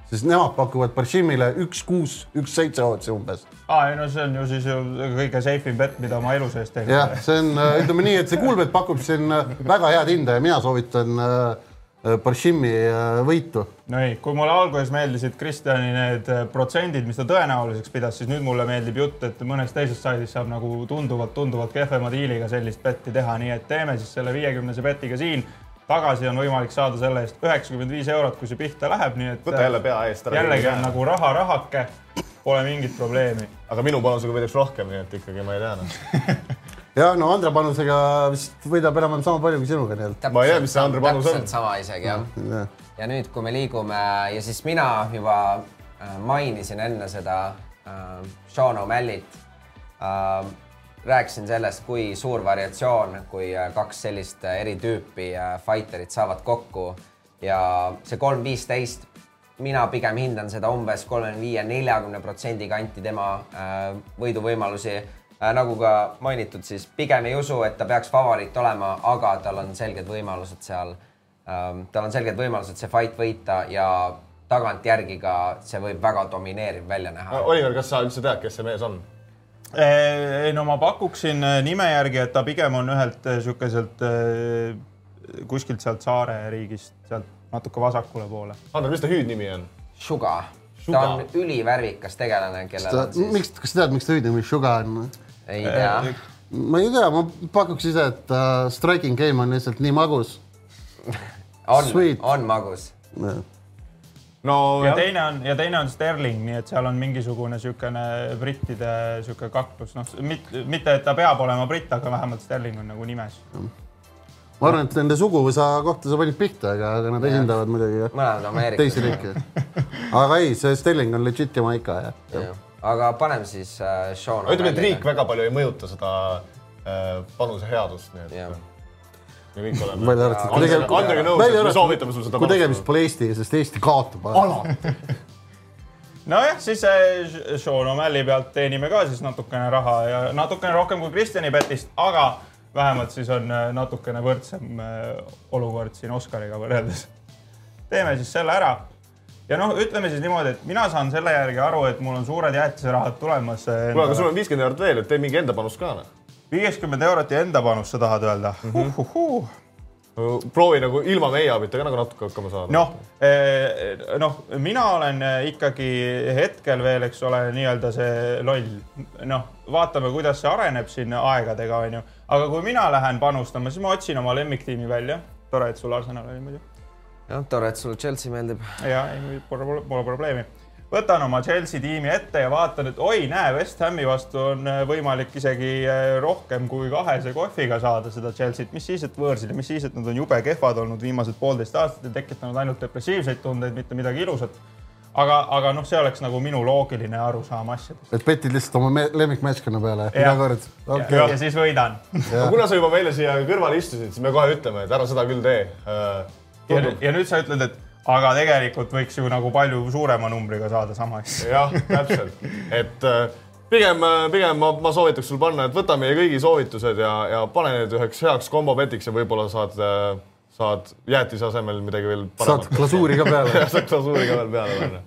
siis nemad pakuvad Barshimile üks kuus, üks seitse otsi umbes. Aa, ei no see on ju siis ju kõige safe im bet, mida ma elu sees teinud jah see on, ütleme nii, et see Kuulbet pakub siin väga head hinda ja mina soovitan äh, äh, Barshimi äh, võitu no ei, kui mulle alguses meeldisid Kristjani need äh, protsendid, mis ta tõenäoliseks pidas, siis nüüd mulle meeldib jutt, et mõnes teises saidis saab nagu tunduvalt-tunduvalt kehvema diiliga sellist betti teha, nii et teeme siis selle viiekümnese betiga siin. tagasi on võimalik saada selle eest üheksakümmend viis eurot, kui see pihta läheb, nii et võta jälle pea eest ära. jällegi on nagu raha-rahake, pole mingit probleemi. aga minu panusega võidaks rohkem, nii et ikkagi ma ei tea noh. jah, no Andre panusega vist võidab enam-vähem sama palju kui sinuga, nii et Ma ei tea, mis see Andre panus on. sama isegi jah. jah. ja nüüd, kui me liigume ja siis mina juba äh, mainisin enne seda äh, Sean O'Mallit äh,. rääkisin sellest, kui suur variatsioon, kui äh, kaks sellist äh, eri tüüpi äh, fighterit saavad kokku ja see kolm viisteist, mina pigem hindan seda umbes kolmekümne viie, neljakümne protsendi kanti tema äh, võiduvõimalusi. Nagu ka mainitud, siis pigem ei usu, et ta peaks favoriit olema, aga tal on selged võimalused seal ähm,. tal on selged võimalused see fight võita ja tagantjärgi ka see võib väga domineeriv välja näha. Oliver, kas sa üldse tead, kes see mees on? ei no ma pakuksin äh, nime järgi, et ta pigem on ühelt äh, äh, kuskilt sealt saare riigist, sealt natuke vasakule poole. Andres, mis ta hüüdnimi on? Suga, Suga. ta on ülivärvikas tegelane, kellel on siis, miks, kas sa tead, miks ta hüüdnimi Suga on? Ei tea, ma ei tea, ma pakuks ise, et uh, striking game on lihtsalt nii magus. on Sweet., on magus. no ja jah, teine on ja teine on Sterling, nii et seal on mingisugune niisugune brittide niisugune kaklus, noh, mitte, et ta peab olema britt, aga vähemalt Sterling on nagu nimes. ma arvan, et nende suguvõsa kohta sa panid pihta, aga, aga nad esindavad muidugi mõlemad teisi Ameerikas. riike. aga ei, see Stelling on legit Jamaica jah. Aga paneme siis äh, Sean ütleme, et riik väga palju ei mõjuta seda äh, panuse headust, nii et Jah. me kõik oleme. välja arvatud, kui tegelikult, Andrega nõus, et me soovitame sul seda kui tegemist pole Eestiga, sest Eesti kaotab. alati. nojah, siis äh, Sean O'Malley pealt teenime ka siis natukene raha ja natukene rohkem kui Kristjani betist, aga vähemalt siis on äh, natukene võrdsem äh, olukord siin Oscariga võrreldes. teeme siis selle ära ja noh, ütleme siis niimoodi, et mina saan selle järgi aru, et mul on suured jäätisrahad tulemas. kuule, aga sul on viiskümmend eurot veel, et tee mingi enda panus ka noh. viiskümmend eurot ja enda panust, sa tahad öelda mm? -hmm. Uh, uh, uh. proovi nagu ilma meie abita ka nagu natuke hakkama saada. noh, noh, mina olen eh, ikkagi hetkel veel, eks ole, nii-öelda see loll. noh, vaatame, kuidas see areneb siin aegadega, onju. aga kui mina lähen panustama, siis ma otsin oma lemmiktiimi välja. tore, et sul Arsenal oli muidu. jah, tore, et sulle Chelsea meeldib. ja ei, pole, pole probleemi. võtan oma Chelsea tiimi ette ja vaatan, et oi, näe, West Hami vastu on äh, võimalik isegi äh, rohkem kui kahese kohviga saada seda Chelsea't, mis siis, et võõrsil ja mis siis, et nad on jube kehvad olnud viimased poolteist aastat ja tekitanud ainult depressiivseid tundeid, mitte midagi ilusat. aga, aga noh, see oleks nagu minu loogiline arusaam asjadest. et petid lihtsalt oma me- lemmikmeeskonna peale iga kord ja, okay. ja siis võidan. kuna sa juba meile siia kõrvale istusid, siis me kohe ütleme, et ära seda küll tee. Ja, ja nüüd sa ütled, et aga tegelikult võiks ju nagu palju suurema numbriga saada sama asja. jah, täpselt, et äh, pigem, pigem ma, ma soovitaks sul panna, et võta meie kõigi soovitused ja, ja pane need üheks heaks kombopetiks ja võib-olla saad, saad jäätise asemel midagi veel saad paremat. glasuuri ka peale saad glasuuri ka veel peale panna.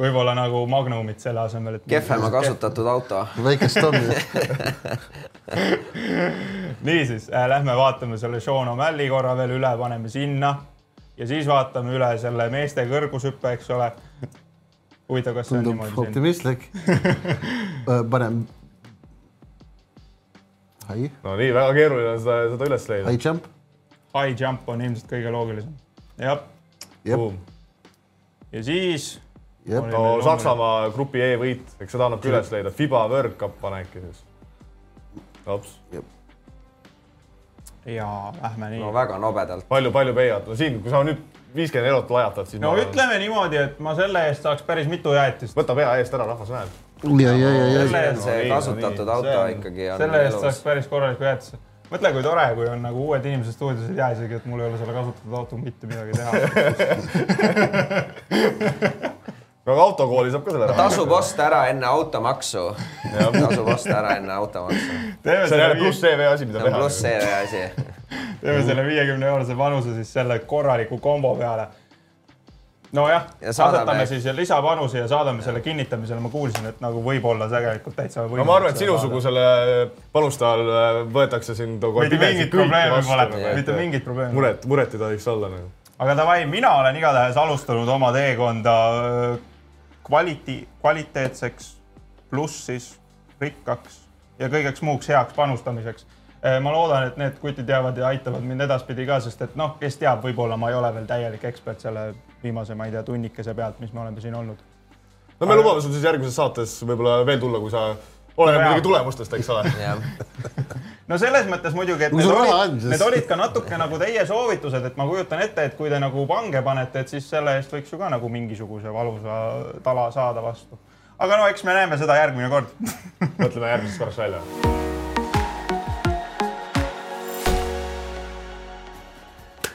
võib-olla nagu Magnumit selle asemel, et. kehvema kasutatud auto. väikest Tommi niisiis äh, lähme vaatame selle Sean O'Malley korra veel üle, paneme sinna ja siis vaatame üle selle meeste kõrgushüppe, eks ole. huvitav, kas see on niimoodi optimistlik. Panem high no nii, väga keeruline on seda, seda üles leida. high jump. High jump on ilmselt kõige loogilisem. jah, jep. Ja siis jep. no Saksamaa grupi E võit, eks seda annab ka üles leida. Fiba World Cup pane äkki siis. hops, ja lähme nii no väga nobedalt. palju, palju peiad, no siin, kui sa nüüd viiskümmend eurot lajatad, siis no ma ütleme niimoodi, et ma selle eest saaks päris mitu jäätist. võta pea eest ära, rahvas näeb. ja ja ja ja Selle- see nii, no kasutatud nii, auto see on- ikkagi on selle eest saaks päris korraliku jäätise. mõtle, kui tore, kui on nagu uued inimesed stuudios, ei tea isegi, et mul ei ole selle kasutatud autoga mitte midagi teha. aga autokooli saab ka selle raha. tasub osta ära enne automaksu. tasub osta ära enne automaksu. teeme see on jälle selle, pluss CV asi, mida teha. pluss see asi. teeme selle viiekümne eurose panuse siis selle korraliku kombo peale. nojah, Ja asetame siis lisapanuse ja saadame selle kinnitamisele, ma kuulsin, et nagu võib-olla tegelikult täitsa no ma arvan, et sinusugusele panustajal võetakse siin kohe mitte mingit probleemi pole, nagu, mitte mingit probleemi. muret, muret ei tohiks olla nagu. aga davai, mina olen igatahes alustanud oma teekonda kvaliti, kvaliteetseks, pluss siis rikkaks ja kõigeks muuks heaks panustamiseks. ma loodan, et need kutid jäävad ja aitavad mind edaspidi ka, sest et noh, kes teab, võib-olla ma ei ole veel täielik ekspert selle viimase, ma ei tea, tunnikese pealt, mis me oleme siin olnud. no me lubame sul siis järgmises saates võib-olla veel tulla, kui sa, jaa. muidugi tulemustest, eks ole. no selles mõttes muidugi, et need olid, need olid ka natuke nagu teie soovitused, et ma kujutan ette, et kui te nagu pange panete, et siis selle eest võiks ju ka nagu mingisuguse valusa tala saada vastu. aga no eks me näeme seda järgmine kord mõtleme järgmiseks korraks välja.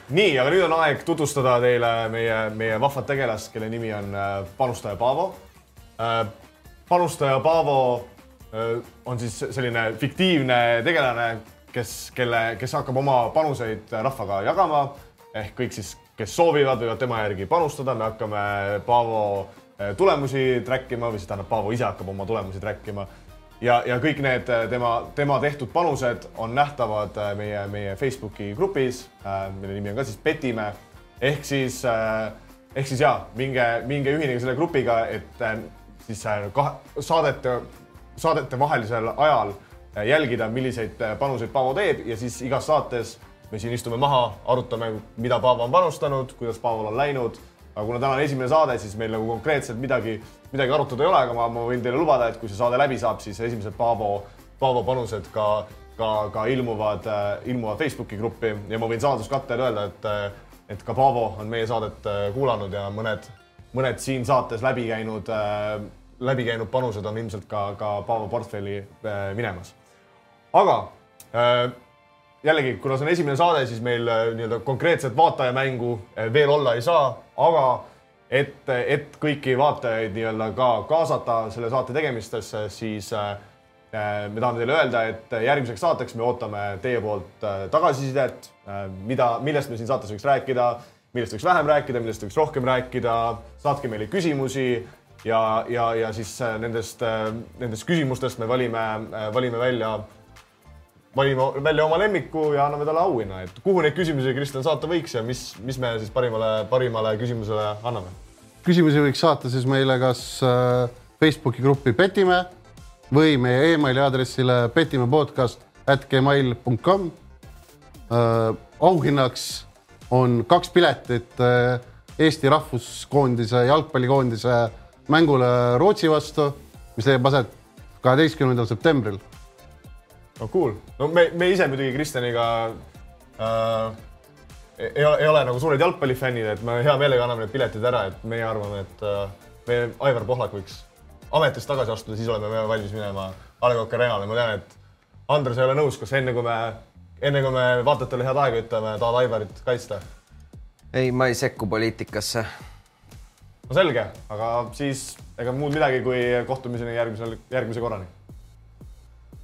nii, aga nüüd on aeg tutvustada teile meie, meie vahvat tegelast, kelle nimi on äh, panustaja Paavo. panustaja Paavo äh, on siis selline fiktiivne tegelane, kes, kelle, kes hakkab oma panuseid rahvaga jagama. Ehk kõik siis, kes soovivad, võivad tema järgi panustada, me hakkame Paavo äh, tulemusi track ima või siis tähendab, Paavo ise hakkab oma tulemusi track ima ja, ja kõik need äh, tema, tema tehtud panused on nähtavad äh, meie, meie Facebooki grupis, mille nimi on ka siis Petime. ehk siis, ehk siis jaa, minge, minge ühinege selle grupiga, et äh, siis äh, kahe, saadete, saadete vahelisel ajal äh, jälgida, milliseid äh, panuseid Paavo teeb ja siis igas saates me siin istume maha, arutame, mida Paavo on panustanud, kuidas Paavol on läinud. Aga kuna täna on esimene saade, siis meil nagu konkreetselt midagi, midagi arutada ei ole, aga ma, ma võin teile lubada, et kui see saade läbi saab, siis esimesed Paavo, Paavo panused ka, ka, ka ilmuvad äh,, ilmuvad Facebooki gruppi. Ja ma võin saladuskatte öelda, et äh, et ka Paavo on meie saadet äh, kuulanud ja mõned, mõned siin saates läbi käinud äh,, läbi käinud panused on ilmselt ka, ka Paavo portfelli äh, minemas. aga äh, jällegi, kuna see on esimene saade, siis meil äh, nii-öelda konkreetset vaatajamängu veel olla ei saa, aga et, et kõiki vaatajaid nii-öelda ka kaasata selle saate tegemistesse, siis me tahame teile öelda, et järgmiseks saateks me ootame teie poolt tagasisidet, mida, millest me siin saates võiks rääkida, millest võiks vähem rääkida, millest võiks rohkem rääkida, saatke meile küsimusi ja, ja, ja siis äh, nendest, nendest küsimustest me valime, valime välja valime välja oma lemmiku ja anname talle auhinna, et kuhu neid küsimusi Kristjan saata võiks ja mis, mis me siis parimale, parimale küsimusele anname? küsimusi võiks saata siis meile kas äh, Facebooki gruppi Petime või meie emaili aadressile petimepodcast at gmail.com äh,. auhinnaks on kaks piletit äh, Eesti rahvuskoondise jalgpallikoondise mängule Rootsi vastu, mis leiab aset kaheteistkümnendal septembril. no cool, no me, me ise muidugi Kristjaniga äh, ei ole, ei ole nagu suured jalgpallifännid, et me hea meelega anname need piletid ära, et meie arvame, et äh, meie Aivar Pohlak võiks ametist tagasi astuda, siis oleme me valmis minema A Le Coq Arena'le, ma tean, et Andres ei ole nõus, kas enne kui me, enne kui me vaatajatele head aega ütleme, tahad Aivarit kaitsta? ei, ma ei sekku poliitikasse. No selge, aga siis ega muud midagi kui kohtumiseni järgmisel, järgmise korrani